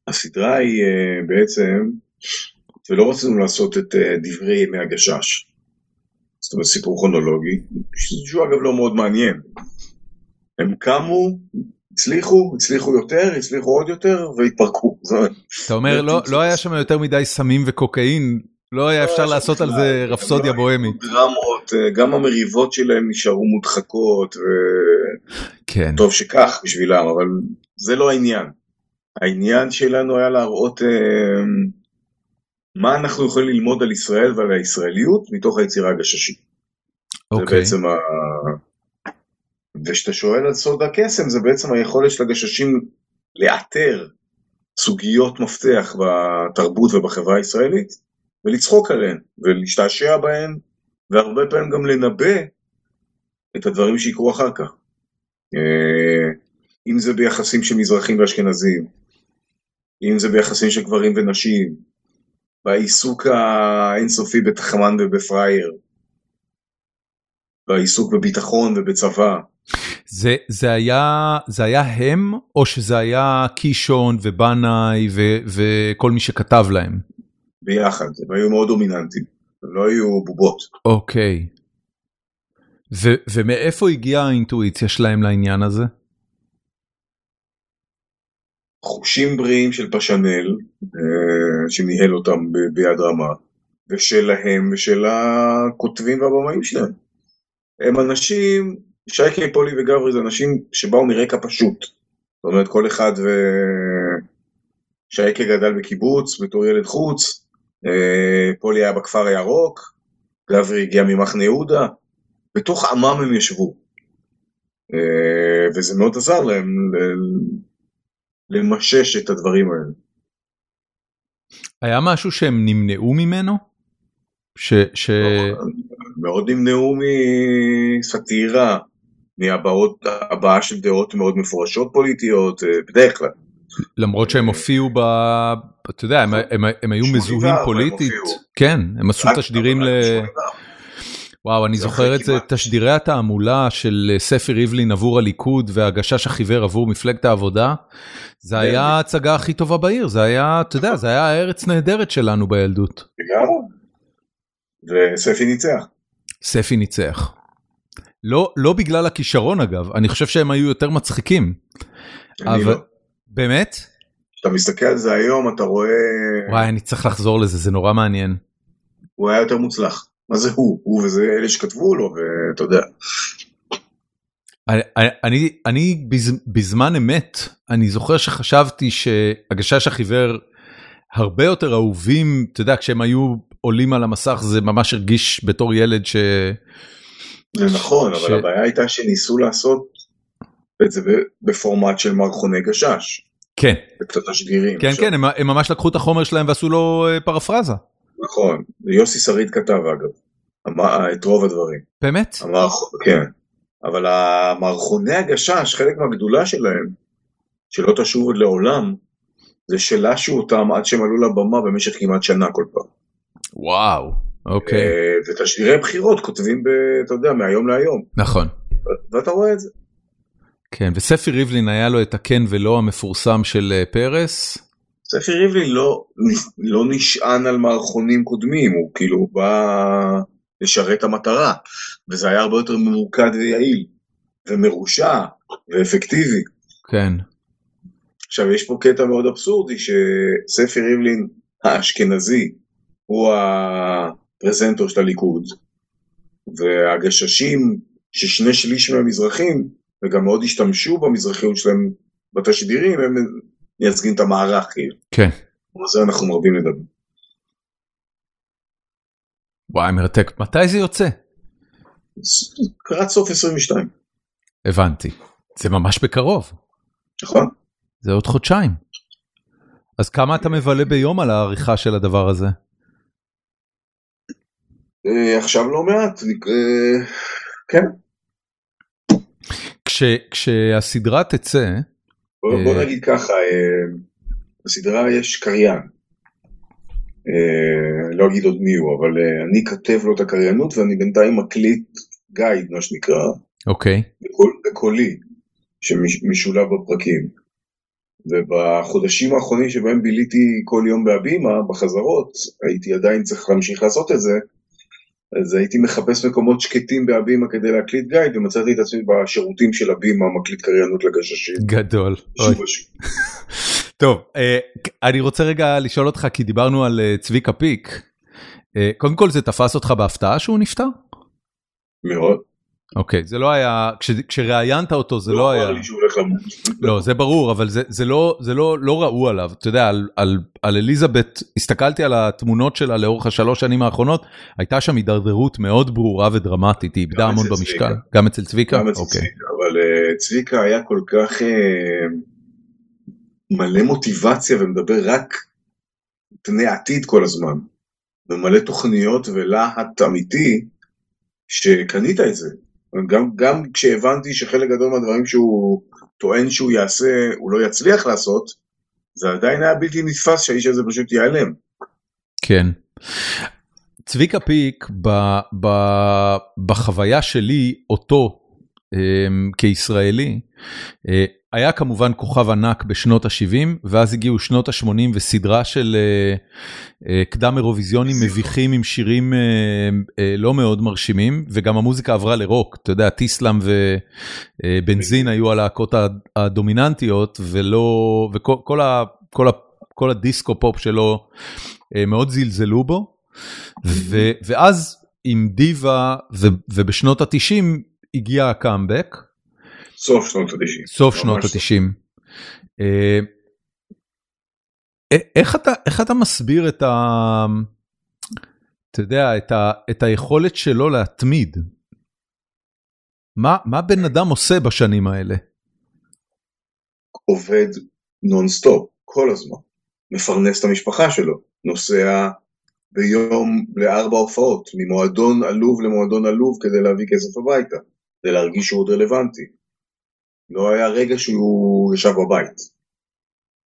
הסדרה היא uh, בעצם, ולא רצינו לעשות את uh, דברי ימי הגשש. זאת אומרת סיפור כרונולוגי, שהוא אגב לא מאוד מעניין. הם קמו, הצליחו, הצליחו יותר, הצליחו עוד יותר, והתפרקו. אתה אומר, לא, לא היה שם יותר מדי סמים וקוקאין, לא היה אפשר לעשות על זה רפסודיה בוהמית. דרמות, אה, גם המריבות שלהם נשארו מודחקות, כן. טוב שכך בשבילם, אבל זה לא העניין. העניין שלנו היה להראות אה, מה אנחנו יכולים ללמוד על ישראל ועל הישראליות מתוך היצירה הגששית. זה אוקיי. בעצם ה... וכשאתה שואל על סוד הקסם, זה בעצם היכולת של הגששים לאתר סוגיות מפתח בתרבות ובחברה הישראלית, ולצחוק עליהן, ולהשתעשע בהן, והרבה פעמים גם לנבא את הדברים שיקרו אחר כך. אה, אם זה ביחסים של מזרחים ואשכנזים, אם זה ביחסים של גברים ונשים, בעיסוק האינסופי בתחמן ובפראייר, בעיסוק בביטחון ובצבא. זה, זה, היה, זה היה הם, או שזה היה קישון ובנאי ו, וכל מי שכתב להם? ביחד, הם היו מאוד דומיננטיים, הם לא היו בובות. אוקיי. ו, ומאיפה הגיעה האינטואיציה שלהם לעניין הזה? חושים בריאים של פשנל, אה, שניהל אותם ביד רמה, ושלהם ושל הכותבים והבמאים שלהם. הם אנשים, שייקי, פולי וגברי זה אנשים שבאו מרקע פשוט. זאת אומרת, כל אחד ו... שייקה גדל בקיבוץ בתור ילד חוץ, אה, פולי היה בכפר הירוק, גברי הגיע ממחנה יהודה, בתוך עמם הם ישבו. אה, וזה מאוד עזר להם למשש את הדברים האלה. היה משהו שהם נמנעו ממנו? ש... ש... מאוד נמנעו מסאטירה, מהבעה של דעות מאוד מפורשות פוליטיות, אה, בדרך כלל. למרות שהם הופיעו ב... אתה יודע, הם, הם, הם היו מזוהים פוליטית. כן, הם עשו תשדירים ל... וואו, אני זוכר את זה, תשדירי התעמולה של אה, ספי ריבלין עבור הליכוד והגשש החיוור עבור מפלגת העבודה, זה היה ההצגה הכי טובה בעיר, זה היה, אתה יודע, זה היה הארץ נהדרת שלנו בילדות. וספי ניצח. ספי ניצח. לא, לא בגלל הכישרון אגב, אני חושב שהם היו יותר מצחיקים. אני אבל... לא. באמת? כשאתה מסתכל על זה היום אתה רואה... וואי, אני צריך לחזור לזה, זה נורא מעניין. הוא היה יותר מוצלח. מה זה הוא? הוא וזה אלה שכתבו לו, ואתה יודע. אני, אני, אני בזמן אמת, אני זוכר שחשבתי שהגשש החיוור הרבה יותר אהובים, אתה יודע, כשהם היו עולים על המסך זה ממש הרגיש בתור ילד ש... זה נכון, ש... אבל הבעיה הייתה שניסו לעשות את זה בפורמט של מערכוני גשש. כן. וקצת תשדירים. כן, כן, הם, הם ממש לקחו את החומר שלהם ועשו לו אה, פרפרזה. נכון, יוסי שריד כתב אגב, את רוב הדברים. באמת? המערכ... כן, אבל המערכוני הגשש, חלק מהגדולה שלהם, שלא תשוב עוד לעולם, זה שלשו אותם עד שהם עלו לבמה במשך כמעט שנה כל פעם. וואו, אוקיי. אה, ותשדירי בחירות כותבים, ב, אתה יודע, מהיום להיום. נכון. ואתה רואה את זה. כן, וספי ריבלין היה לו את הכן ולא המפורסם של אה, פרס. ספי ריבלין לא, לא נשען על מערכונים קודמים, הוא כאילו בא לשרת המטרה, וזה היה הרבה יותר ממוקד ויעיל, ומרושע, ואפקטיבי. כן. עכשיו יש פה קטע מאוד אבסורדי, שספי ריבלין האשכנזי הוא הפרזנטור של הליכוד, והגששים ששני שליש מהמזרחים, וגם מאוד השתמשו במזרחיות שלהם בתשדירים, הם מייצגים את המערך כאילו. כן. על זה אנחנו מרבים לדבר. וואי מרתק, מתי זה יוצא? קראת סוף 22. הבנתי, זה ממש בקרוב. נכון. זה עוד חודשיים. אז כמה אתה מבלה ביום על העריכה של הדבר הזה? אה, עכשיו לא מעט, אה, כן. כשהסדרה תצא, בוא אה, נגיד ככה, בסדרה יש קריין, לא אגיד עוד מי הוא, אבל אני כתב לו את הקריינות ואני בינתיים מקליט גייד, מה שנקרא, אוקיי, בקולי, שמשולב בפרקים. ובחודשים האחרונים שבהם ביליתי כל יום בהבימה, בחזרות, הייתי עדיין צריך להמשיך לעשות את זה, אז הייתי מחפש מקומות שקטים בהבימה כדי להקליט גייד, ומצאתי את עצמי בשירותים של הבימה מקליט קריינות לגששים. גדול. טוב, אה, אני רוצה רגע לשאול אותך, כי דיברנו על אה, צביקה פיק. אה, קודם כל זה תפס אותך בהפתעה שהוא נפטר? מאוד. אוקיי, זה לא היה, כשראיינת אותו זה לא היה... לא אמר לי שהוא הולך למות. לא, זה ברור, אבל זה לא לא, לא ראו עליו. אתה יודע, על על, על אליזבת, הסתכלתי על התמונות שלה לאורך השלוש שנים האחרונות, הייתה שם הידרדרות מאוד ברורה ודרמטית, היא איבדה המון במשקל. גם אצל צביקה? גם אצל אוקיי. צביקה, אבל uh, צביקה היה כל כך uh, מלא מוטיבציה ומדבר רק פני עתיד כל הזמן, ומלא תוכניות ולהט אמיתי, שקנית את זה. גם, גם כשהבנתי שחלק גדול מהדברים שהוא טוען שהוא יעשה, הוא לא יצליח לעשות, זה עדיין היה בלתי נתפס שהאיש הזה פשוט ייעלם. כן. צביקה פיק, ב, ב, בחוויה שלי, אותו כישראלי, uh, היה כמובן כוכב ענק בשנות ה-70, ואז הגיעו שנות ה-80 וסדרה של uh, uh, קדם אירוויזיונים מביכים עם שירים לא מאוד מרשימים, וגם המוזיקה עברה לרוק, אתה יודע, טיסלאם ובנזין היו הלהקות הדומיננטיות, ולא, וכל כל ה, כל ה, כל הדיסקו פופ שלו מאוד זלזלו בו, ואז עם דיווה ובשנות ה-90 הגיע הקאמבק. סוף שנות ה-90. סוף שנות ה-90. אה, אה, איך אתה, איך אתה מסביר את ה... אתה יודע, את, ה, את היכולת שלו להתמיד? מה, מה בן אדם עושה בשנים האלה? עובד נונסטופ, כל הזמן. מפרנס את המשפחה שלו, נוסע ביום לארבע הופעות, ממועדון עלוב למועדון עלוב כדי להביא כסף הביתה, כדי להרגיש שהוא עוד רלוונטי. לא היה רגע שהוא ישב בבית.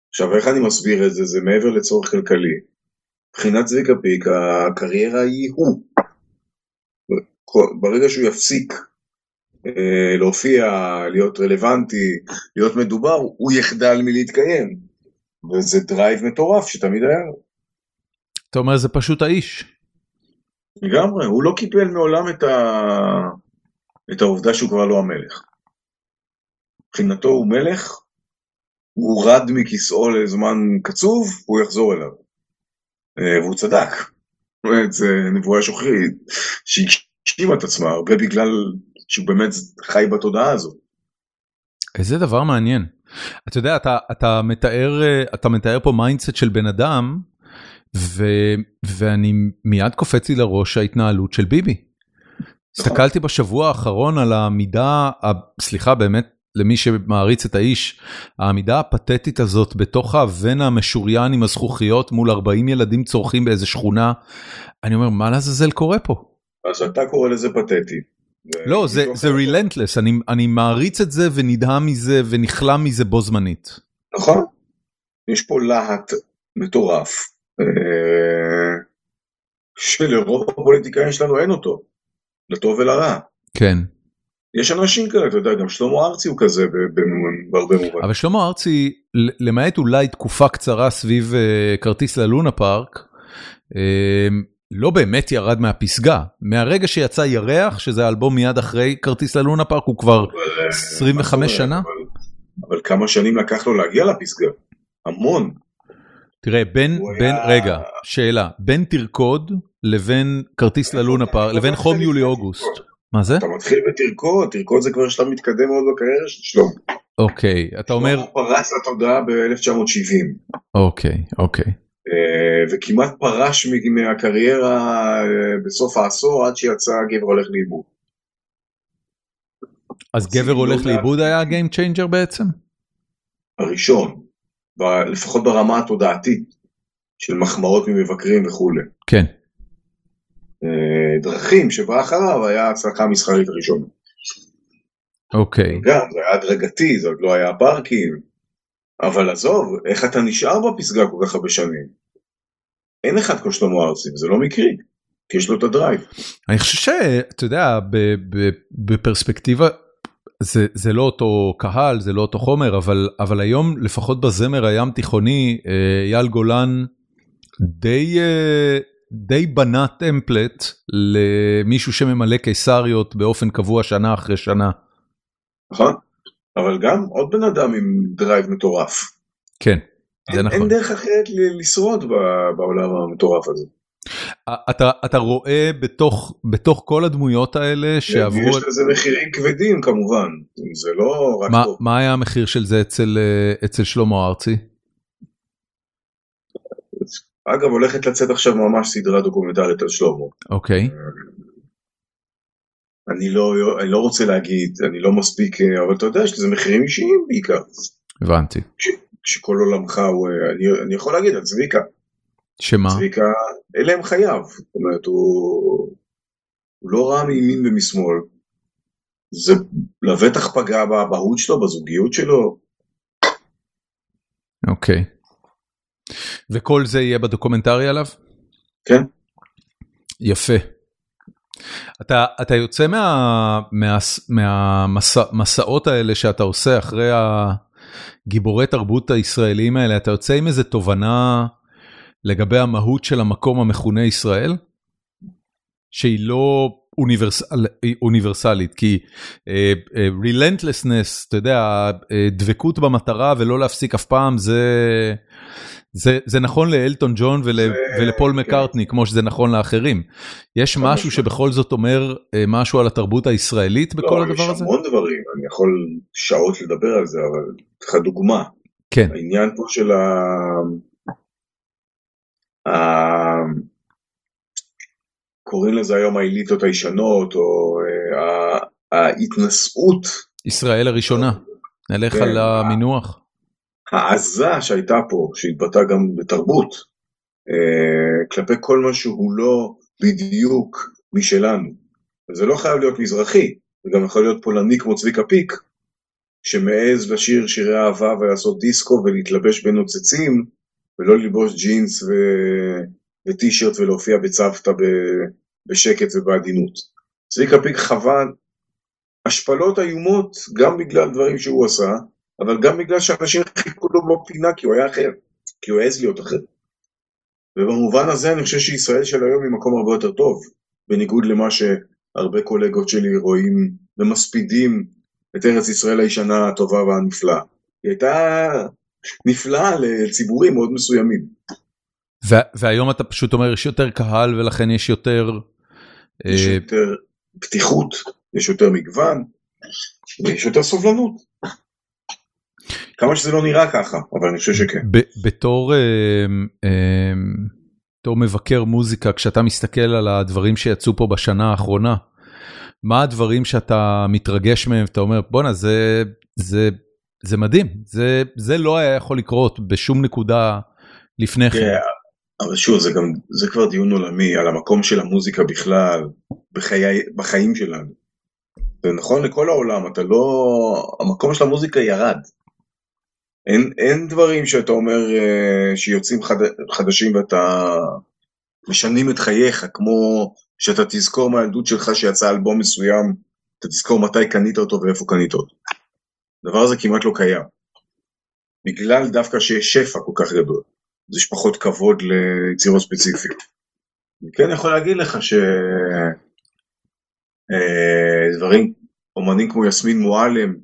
עכשיו, איך אני מסביר את זה? זה מעבר לצורך כלכלי. מבחינת צביקה פיק, הקריירה היא הוא. ברגע שהוא יפסיק אה, להופיע, להיות רלוונטי, להיות מדובר, הוא יחדל מלהתקיים. וזה drive מטורף שתמיד היה לו. אתה אומר זה פשוט האיש. לגמרי, הוא לא קיבל מעולם את, ה... את העובדה שהוא כבר לא המלך. מבחינתו הוא מלך, הוא הורד מכיסאו לזמן קצוב, הוא יחזור אליו. אה, והוא צדק. זה נבואה שוחרית, שהגשימה את עצמה, הרבה בגלל שהוא באמת חי בתודעה הזו. איזה דבר מעניין. אתה יודע, אתה, אתה, מתאר, אתה מתאר פה mindset של בן אדם, ו, ואני מיד קופץ לי לראש ההתנהלות של ביבי. הסתכלתי בשבוע האחרון על העמידה, סליחה באמת למי שמעריץ את האיש, העמידה הפתטית הזאת בתוך הוון המשוריין עם הזכוכיות מול 40 ילדים צורחים באיזה שכונה, אני אומר מה לעזאזל קורה פה? אז אתה קורא לזה פתטי. לא, זה, זה רילנטלס, אני, אני מעריץ את זה ונדהם מזה ונכלם מזה בו זמנית. נכון, יש פה להט מטורף, אה, שלרוב הפוליטיקאים שלנו אין אותו, לטוב ולרע. כן. יש אנשים כאלה, אתה יודע, גם שלמה ארצי הוא כזה בהרבה מובן. אבל שלמה ארצי, למעט אולי תקופה קצרה סביב uh, כרטיס ללונה פארק, uh, לא באמת ירד מהפסגה. מהרגע שיצא ירח, שזה האלבום מיד אחרי כרטיס ללונה פארק, הוא כבר אבל, 25 שנה. אבל, אבל כמה שנים לקח לו להגיע לפסגה? המון. תראה, בין, בין, היה... רגע, שאלה, בין תרקוד לבין כרטיס ללונה פארק, לבין חום יולי-אוגוסט. מה זה? אתה מתחיל בתרקוד, תרקוד זה כבר שלב מתקדם מאוד בקריירה של שלום. אוקיי, אתה אומר... הוא פרץ לתודעה ב-1970. אוקיי, אוקיי. אה, וכמעט פרש מהקריירה אה, בסוף העשור עד שיצא גבר הולך לאיבוד. אז גבר הולך לאיבוד היה ה game changer בעצם? הראשון, לפחות ברמה התודעתית של מחמאות ממבקרים וכולי. כן. אה, דרכים שבא אחריו היה ההצלחה המסחרית הראשונה. אוקיי. גם זה היה הדרגתי, זה עוד לא היה פארקים. אבל עזוב, איך אתה נשאר בפסגה כל כך הרבה שנים? אין אחד כמו שלמה ארצי, וזה לא מקרי, כי יש לו את הדרייב. אני חושב שאתה יודע, בפרספקטיבה, זה, זה לא אותו קהל, זה לא אותו חומר, אבל, אבל היום, לפחות בזמר הים תיכוני, אה, אייל גולן די, אה, די בנה טמפלט למישהו שממלא קיסריות באופן קבוע שנה אחרי שנה. נכון, אבל גם עוד בן אדם עם drive מטורף. כן, זה אין, נכון. אין דרך אחרת לשרוד בעולם המטורף הזה. אתה, אתה רואה בתוך, בתוך כל הדמויות האלה שעברו... יש לזה מחירים כבדים כמובן, זה לא רק... מה, מה היה המחיר של זה אצל, אצל שלמה ארצי? אגב, הולכת לצאת עכשיו ממש סדרה דוקומנטרית על שלמה. אוקיי. אני לא, אני לא רוצה להגיד, אני לא מספיק, אבל אתה יודע, יש לזה מחירים אישיים בעיקר. הבנתי. כשכל עולמך הוא, אני, אני יכול להגיד על צביקה. שמה? צביקה, אלה הם חייו. זאת אומרת, הוא, הוא לא רע מימין ומשמאל. זה לבטח פגע באבהות שלו, בזוגיות שלו. אוקיי. וכל זה יהיה בדוקומנטרי עליו? כן. יפה. אתה, אתה יוצא מה, מה, מהמסעות האלה שאתה עושה אחרי הגיבורי תרבות הישראלים האלה, אתה יוצא עם איזה תובנה לגבי המהות של המקום המכונה ישראל? שהיא לא אוניברסל, אוניברסלית, כי uh, uh, relentlessness, אתה יודע, uh, דבקות במטרה ולא להפסיק אף פעם, זה, זה, זה נכון לאלטון ג'ון ול, זה, ולפול כן. מקארטני, כמו שזה נכון לאחרים. יש משהו שבכל זאת אומר uh, משהו על התרבות הישראלית בכל לא, הדבר הזה? יש המון דברים, אני יכול שעות לדבר על זה, אבל לך דוגמה. כן. העניין פה של ה... קוראים לזה היום האליטות הישנות, או uh, ההתנשאות. ישראל הראשונה, נלך כן, על המינוח. העזה שהייתה פה, שהתבטאה גם בתרבות, כלפי כל מה שהוא לא בדיוק משלנו. זה לא חייב להיות מזרחי, זה גם יכול להיות פולני כמו צביקה פיק, שמעז לשיר שירי אהבה ולעשות דיסקו ולהתלבש בנוצצים, ולא ללבוש ג'ינס ו... וטישרט ולהופיע בצוותא ב... בשקט ובעדינות. צביקה פיק חווה השפלות איומות גם בגלל דברים שהוא עשה, אבל גם בגלל שאנשים חיכו לו בפינה כי הוא היה אחר, כי הוא העז להיות אחר. ובמובן הזה אני חושב שישראל של היום היא מקום הרבה יותר טוב, בניגוד למה שהרבה קולגות שלי רואים ומספידים את ארץ ישראל הישנה, הטובה והנפלאה. היא הייתה נפלאה לציבורים מאוד מסוימים. והיום אתה פשוט אומר יש יותר קהל ולכן יש יותר... יש אה, יותר פתיחות, יש יותר מגוון, ויש יותר סובלנות. כמה שזה לא נראה ככה, אבל אני חושב שכן. בתור אה, אה, בתור מבקר מוזיקה, כשאתה מסתכל על הדברים שיצאו פה בשנה האחרונה, מה הדברים שאתה מתרגש מהם, אתה אומר, בואנה, זה, זה, זה מדהים, זה, זה לא היה יכול לקרות בשום נקודה לפני כן. Yeah, אבל שוב, זה גם, זה כבר דיון עולמי על המקום של המוזיקה בכלל, בחיי, בחיים שלנו. זה נכון לכל העולם, אתה לא, המקום של המוזיקה ירד. אין, אין דברים שאתה אומר uh, שיוצאים חד, חדשים ואתה משנים את חייך, כמו שאתה תזכור מהילדות שלך שיצא אלבום מסוים, אתה תזכור מתי קנית אותו ואיפה קנית אותו. הדבר הזה כמעט לא קיים. בגלל דווקא שיש שפע כל כך גדול, אז יש פחות כבוד ליצירות ספציפיות. אני כן יכול להגיד לך שדברים, אה, אומנים כמו יסמין מועלם,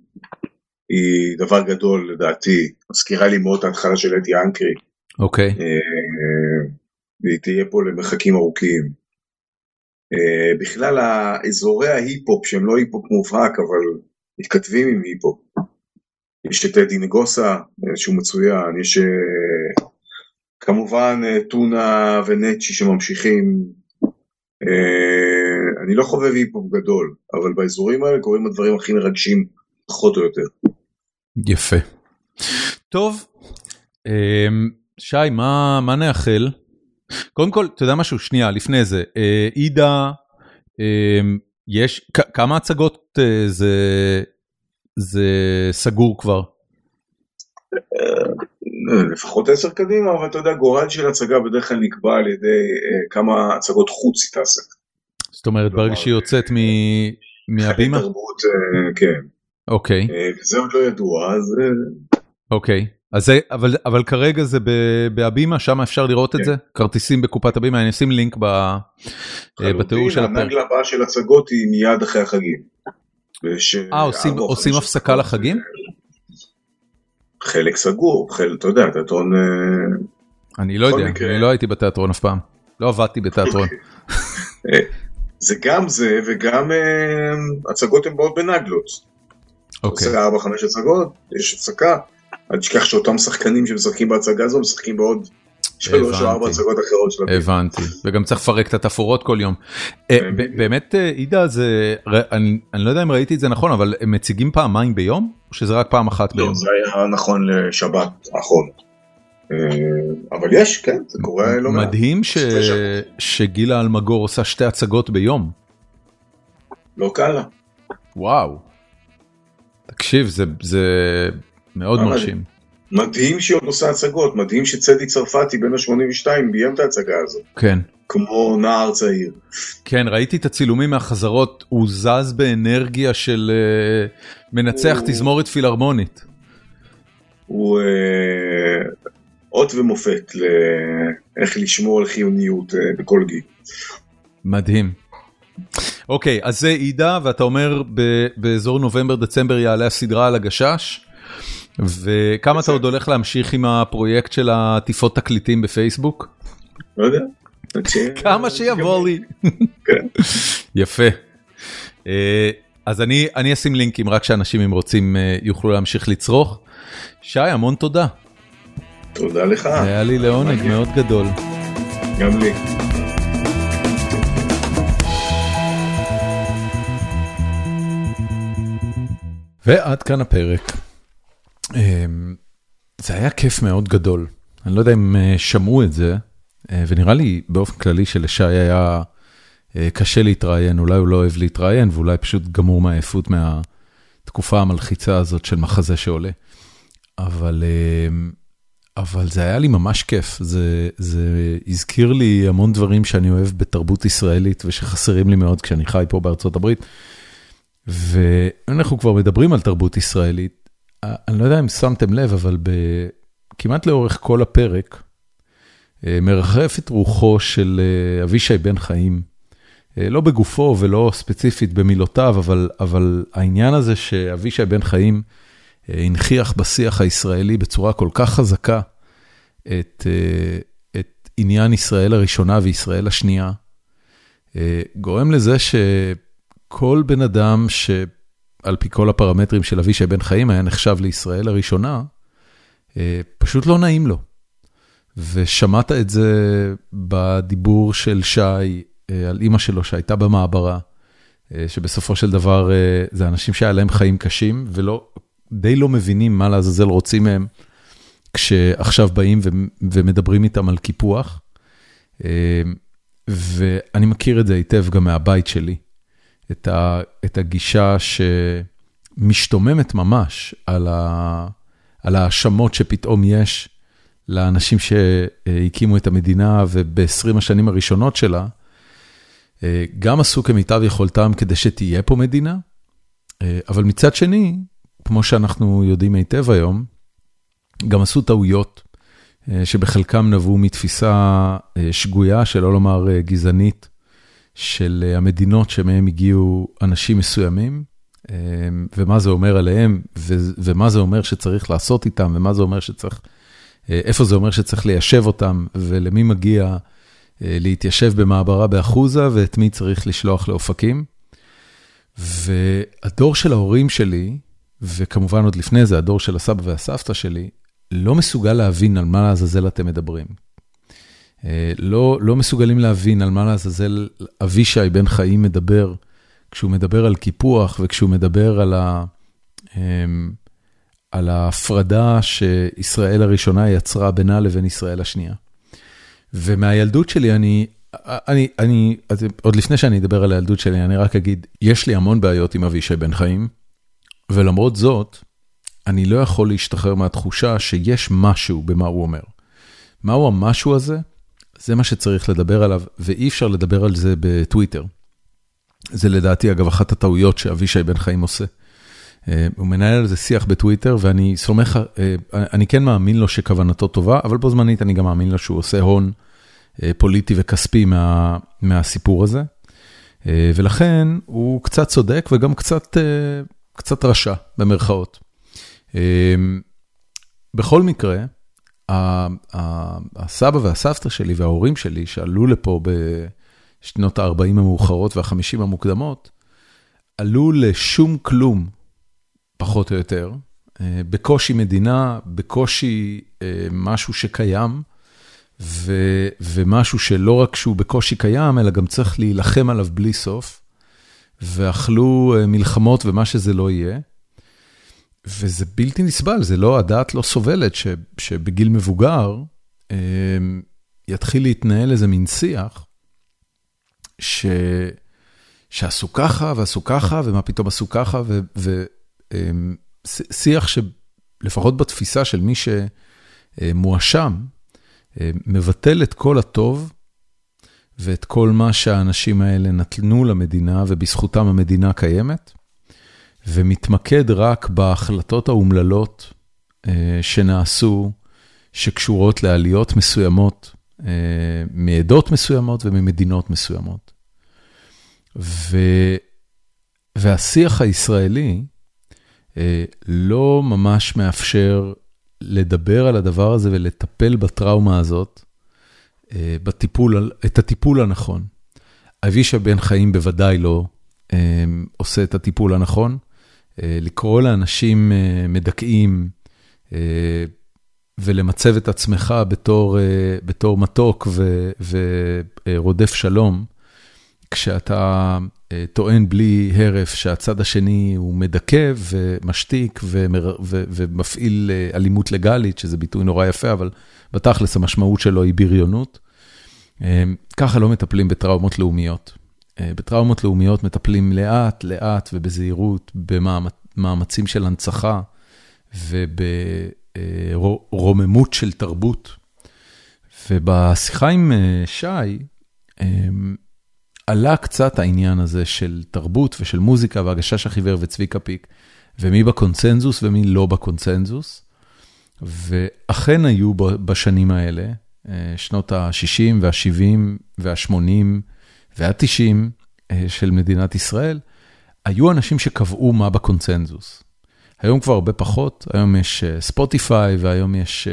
היא דבר גדול לדעתי, מזכירה לי מאוד את ההתחלה של אתי אנקרי. אוקיי. Okay. אה, והיא תהיה פה למרחקים ארוכים. אה, בכלל האזורי ההיפ-הופ שהם לא היפ-הופ מובהק אבל מתכתבים עם היפ-הופ. יש את אדי נגוסה אה, שהוא מצוין, יש כמובן טונה ונצ'י שממשיכים. אני לא חובב היפ-הופ גדול, אבל באזורים האלה קורים הדברים הכי מרגשים פחות או יותר. יפה. טוב, אמ, שי, מה, מה נאחל? קודם כל, אתה יודע משהו? שנייה, לפני זה. אה, עידה, אמ, יש, כמה הצגות אה, זה, זה סגור כבר? אה, לפחות עשר קדימה, אבל אתה יודע, גורל של הצגה בדרך כלל נקבע על ידי כמה הצגות חוץ היא תעשה. זאת אומרת, ברגע שהיא יוצאת מהבימה? תרבות, כן. אוקיי. וזה עוד לא ידוע, אז... אוקיי. אז זה, אבל, אבל כרגע זה בהבימה, שם אפשר לראות את כן. זה? כרטיסים בקופת הבימה, אני אשים לינק ב, בתיאור של הפרק. הנגלה הבאה של הצגות היא מיד אחרי החגים. אה, עושים, עושים הפסקה לחגים? חלק סגור, חלק, אתה יודע, תיאטרון... אני לא יודע, מקרה... אני לא הייתי בתיאטרון אף פעם. לא עבדתי בתיאטרון. זה גם זה וגם הצגות הן באות בנגלות. אוקיי. עושה 4-5 הצגות, יש הפסקה. אל תשכח שאותם שחקנים שמשחקים בהצגה הזו משחקים בעוד שלוש או ארבע הצגות אחרות של הפיל. הבנתי, וגם צריך לפרק את התפאורות כל יום. אה, באמת אה, עידה זה, אני לא יודע אם ראיתי את זה נכון, אבל הם מציגים פעמיים ביום? או שזה רק פעם אחת ביום? לא, זה היה נכון לשבת האחרון. אה, אבל יש, כן, זה קורה לא מעט. מדהים שגילה אלמגור עושה שתי הצגות ביום. לא קל לה. וואו. תקשיב, זה מאוד מרשים. מדהים שהיא עוד עושה הצגות, מדהים שצדי צרפתי בין ה-82 ביים את ההצגה הזו. כן. כמו נער צעיר. כן, ראיתי את הצילומים מהחזרות, הוא זז באנרגיה של uh, מנצח הוא... תזמורת פילהרמונית. הוא uh, אות ומופת לאיך לשמור על חיוניות uh, בכל גיל. מדהים. אוקיי, אז זה עידה, ואתה אומר באזור נובמבר-דצמבר יעלה הסדרה על הגשש. וכמה אתה עוד הולך להמשיך עם הפרויקט של עטיפות תקליטים בפייסבוק? לא יודע. כמה שיבוא לי. כן. יפה. אה, אז אני, אני אשים לינקים רק שאנשים אם רוצים אה, יוכלו להמשיך לצרוך. שי, המון תודה. תודה לך. היה לי לעונג מאוד גדול. גם לי. ועד כאן הפרק. אמ, זה היה כיף מאוד גדול. אני לא יודע אם אה, שמעו את זה, ונראה לי באופן כללי שלשי היה קשה להתראיין, אולי הוא לא אוהב להתראיין, ואולי פשוט גמור מעייפות מהתקופה המלחיצה הזאת של מחזה שעולה. אבל... אבל זה היה לי ממש כיף, זה, זה הזכיר לי המון דברים שאני אוהב בתרבות ישראלית ושחסרים לי מאוד כשאני חי פה בארצות הברית. ואנחנו כבר מדברים על תרבות ישראלית, אני לא יודע אם שמתם לב, אבל ב... כמעט לאורך כל הפרק, אה, מרחפת רוחו של אה, אבישי בן חיים, אה, לא בגופו ולא ספציפית במילותיו, אבל, אבל העניין הזה שאבישי בן חיים, הנכיח בשיח הישראלי בצורה כל כך חזקה את, אה, את עניין ישראל הראשונה וישראל השנייה, אה, גורם לזה שכל בן אדם שעל פי כל הפרמטרים של אבישי בן חיים היה נחשב לישראל הראשונה, אה, פשוט לא נעים לו. ושמעת את זה בדיבור של שי על אימא שלו שהייתה במעברה, שבסופו של דבר זה אנשים שהיה להם חיים קשים ולא די לא מבינים מה לעזאזל רוצים מהם, כשעכשיו באים ומדברים איתם על קיפוח. אה, ואני מכיר את זה היטב גם מהבית שלי, את, הגישה שמשתוממת ממש על, ה, על ההאשמות שפתאום יש לאנשים שהקימו את המדינה וב-20 השנים הראשונות שלה, אה, גם עשו כמיטב יכולתם כדי שתהיה פה מדינה, אה, אבל מצד שני, כמו שאנחנו יודעים היטב היום, גם עשו טעויות אה, שבחלקם נבעו מתפיסה שגויה, שלא לומר גזענית, של המדינות שמהם הגיעו אנשים מסוימים, ומה זה אומר עליהם, ומה זה אומר שצריך לעשות איתם, ומה זה אומר שצריך, איפה זה אומר שצריך ליישב אותם, ולמי מגיע להתיישב במעברה באחוזה, ואת מי צריך לשלוח לאופקים. והדור של ההורים שלי, וכמובן עוד לפני זה, הדור של הסבא והסבתא שלי, לא מסוגל להבין על מה לעזאזל אתם מדברים. אה, לא, לא מסוגלים להבין על מה לעזאזל אבישי בן חיים מדבר, כשהוא מדבר על קיפוח וכשהוא מדבר על, ה, אמ, על ההפרדה שישראל הראשונה יצרה בינה לבין ישראל השנייה. ומהילדות שלי אני, אני, אני, עוד לפני שאני אדבר על הילדות שלי, אני רק אגיד, יש לי המון בעיות עם אבישי בן חיים, ולמרות זאת, אני לא יכול להשתחרר מהתחושה שיש משהו במה הוא אומר. מהו המשהו הזה? זה מה שצריך לדבר עליו, ואי אפשר לדבר על זה בטוויטר. זה לדעתי, אגב, אחת הטעויות שאבישי בן חיים עושה. אה, הוא מנהל על זה שיח בטוויטר, ואני סומך, אה, אני כן מאמין לו שכוונתו טובה, אבל בו זמנית אני גם מאמין לו שהוא עושה הון אה, פוליטי וכספי מה, מהסיפור הזה. ולכן הוא קצת צודק וגם קצת, קצת רשע, במרכאות. בכל מקרה, הסבא והסבתא שלי וההורים שלי, שעלו לפה בשנות ה-40 המאוחרות וה-50 המוקדמות, עלו לשום כלום, פחות או יותר, אה, בקושי מדינה, בקושי אה, משהו שקיים, ו, ומשהו שלא רק שהוא בקושי קיים, אלא גם צריך להילחם עליו בלי סוף, ואכלו אה, מלחמות ומה שזה לא יהיה. וזה בלתי נסבל, זה לא, הדעת לא סובלת ש, שבגיל מבוגר אה, יתחיל להתנהל איזה מין שיח, ש, שעשו ככה ועשו ככה, ומה פתאום עשו ככה, ושיח אה, שלפחות בתפיסה של מי שמואשם, אה, מבטל את כל הטוב ואת כל מה שהאנשים האלה נתנו למדינה, ובזכותם המדינה קיימת. ומתמקד רק בהחלטות האומללות אה, שנעשו, שקשורות לעליות מסוימות, אה, מעדות מסוימות וממדינות מסוימות. ו... והשיח הישראלי אה, לא ממש מאפשר לדבר על הדבר הזה ולטפל בטראומה הזאת, בטיפול, את הטיפול הנכון. אבישע בן חיים בוודאי לא עושה את הטיפול הנכון. אה, לקרוא לאנשים אה, מדכאים אה, ולמצב את עצמך בתור, בתור מתוק ו, ורודף שלום, כשאתה טוען בלי הרף שהצד השני הוא מדכא ומשתיק ומר, ו, ומפעיל אלימות לגלית, שזה ביטוי נורא יפה, אבל בתכלס המשמעות שלו היא בריונות. ככה לא מטפלים בטראומות לאומיות. בטראומות לאומיות מטפלים לאט, לאט ובזהירות, במאמצים של הנצחה וברוממות של תרבות. ובשיחה עם שי, עלה קצת העניין הזה של תרבות ושל מוזיקה והגשש החיוור וצביקה פיק, ומי בקונצנזוס ומי לא בקונצנזוס. ואכן היו בשנים האלה, שנות ה-60 וה-70 וה-80 וה-90 של מדינת ישראל, היו אנשים שקבעו מה בקונצנזוס. היום כבר הרבה פחות, היום יש ספוטיפיי והיום יש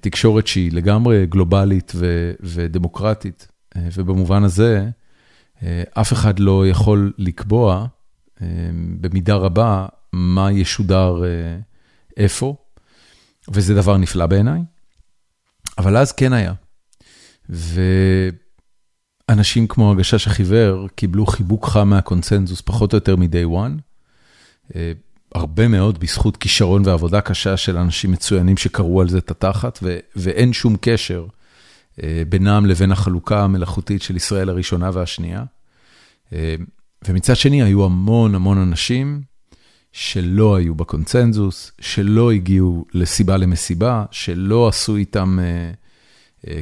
תקשורת שהיא לגמרי גלובלית ודמוקרטית. ובמובן הזה, אף אחד לא יכול לקבוע במידה רבה מה ישודר איפה, וזה דבר נפלא בעיניי, אבל אז כן היה. ואנשים כמו הגשש החיוור קיבלו חיבוק חם מהקונצנזוס פחות או יותר מ-day one, הרבה מאוד בזכות כישרון ועבודה קשה של אנשים מצוינים שקראו על זה את התחת, ואין שום קשר. בינם לבין החלוקה המלאכותית של ישראל הראשונה והשנייה. ומצד שני, היו המון המון אנשים שלא היו בקונצנזוס, שלא הגיעו לסיבה למסיבה, שלא עשו איתם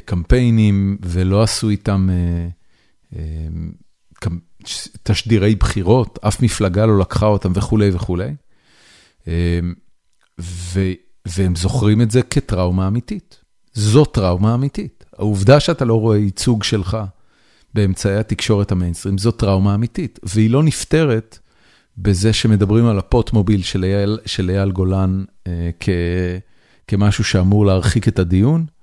קמפיינים ולא עשו איתם תשדירי בחירות, אף מפלגה לא לקחה אותם וכולי וכולי. והם זוכרים את זה כטראומה אמיתית. זו טראומה אמיתית. העובדה שאתה לא רואה ייצוג שלך באמצעי התקשורת המיינסטרים, זו טראומה אמיתית, והיא לא נפתרת בזה שמדברים על הפוטמוביל אייל, של אייל גולן אה, כ, כמשהו שאמור להרחיק את הדיון, אה,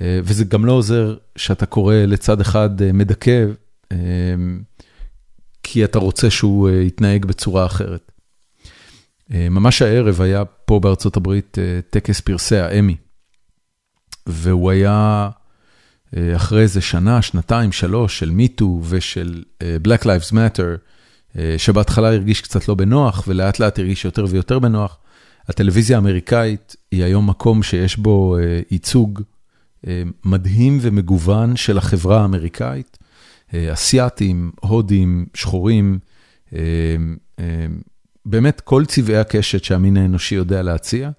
וזה גם לא עוזר שאתה קורא לצד אחד אה, מדכא, אה, כי אתה רוצה שהוא אה, יתנהג בצורה אחרת. אה, ממש הערב היה פה בארצות הברית אה, טקס פרסי האמי, והוא היה... אה, אחרי איזה שנה, שנתיים, שלוש של מיטו ושל אה, Black Lives Matter, אה, שבהתחלה הרגיש קצת לא בנוח ולאט לאט הרגיש יותר ויותר בנוח. הטלוויזיה האמריקאית היא היום מקום שיש בו ייצוג מדהים ומגוון של החברה האמריקאית, אסייתים, הודים, שחורים, באמת כל צבעי הקשת שהמין האנושי יודע להציע.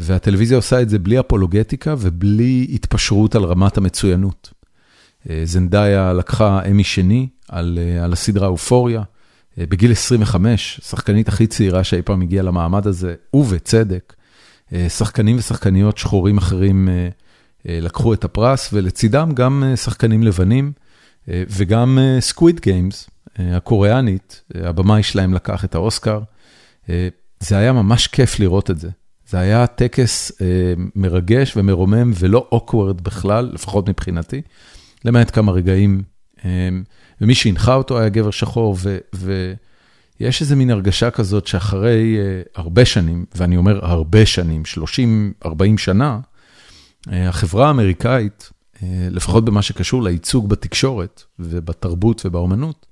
והטלוויזיה עושה את זה בלי אפולוגטיקה ובלי התפשרות על רמת המצוינות. אה, זנדאיה לקחה אמי שני על, אה, על הסדרה אופוריה. אה, בגיל 25, שחקנית הכי צעירה שאי פעם הגיעה למעמד הזה, ובצדק. שחקנים ושחקניות שחורים אחרים לקחו את הפרס, ולצידם גם שחקנים לבנים, וגם Squid Games, הקוריאנית, הבמאי שלהם לקח את האוסקר. זה היה ממש כיף לראות את זה. זה היה טקס אה, מרגש ומרומם ולא awkward בכלל, לפחות מבחינתי, למעט כמה רגעים. אה, ומי שהנחה אותו היה גבר שחור, ו, ויש איזה מין הרגשה כזאת שאחרי אה, הרבה שנים, ואני אומר הרבה שנים, 30-40 שנה, אה, החברה האמריקאית, אה, לפחות במה שקשור לייצוג בתקשורת ובתרבות ובאומנות,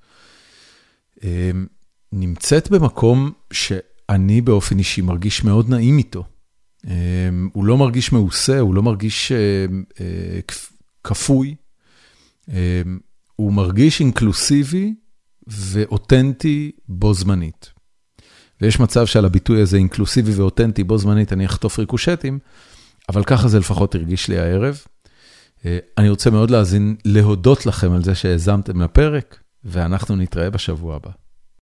אה, נמצאת במקום ש... אני באופן אישי מרגיש מאוד נעים איתו. הוא לא מרגיש מעושה, הוא לא מרגיש אה, אה, כפוי. הוא מרגיש אינקלוסיבי ואותנטי בו זמנית. ויש מצב שעל הביטוי הזה, אינקלוסיבי ואותנטי בו זמנית, אני אחטוף ריקושטים, אבל ככה זה לפחות הרגיש לי הערב. אה, אני רוצה מאוד להודות לכם על זה שהאזמתם לפרק, ואנחנו נתראה בשבוע הבא.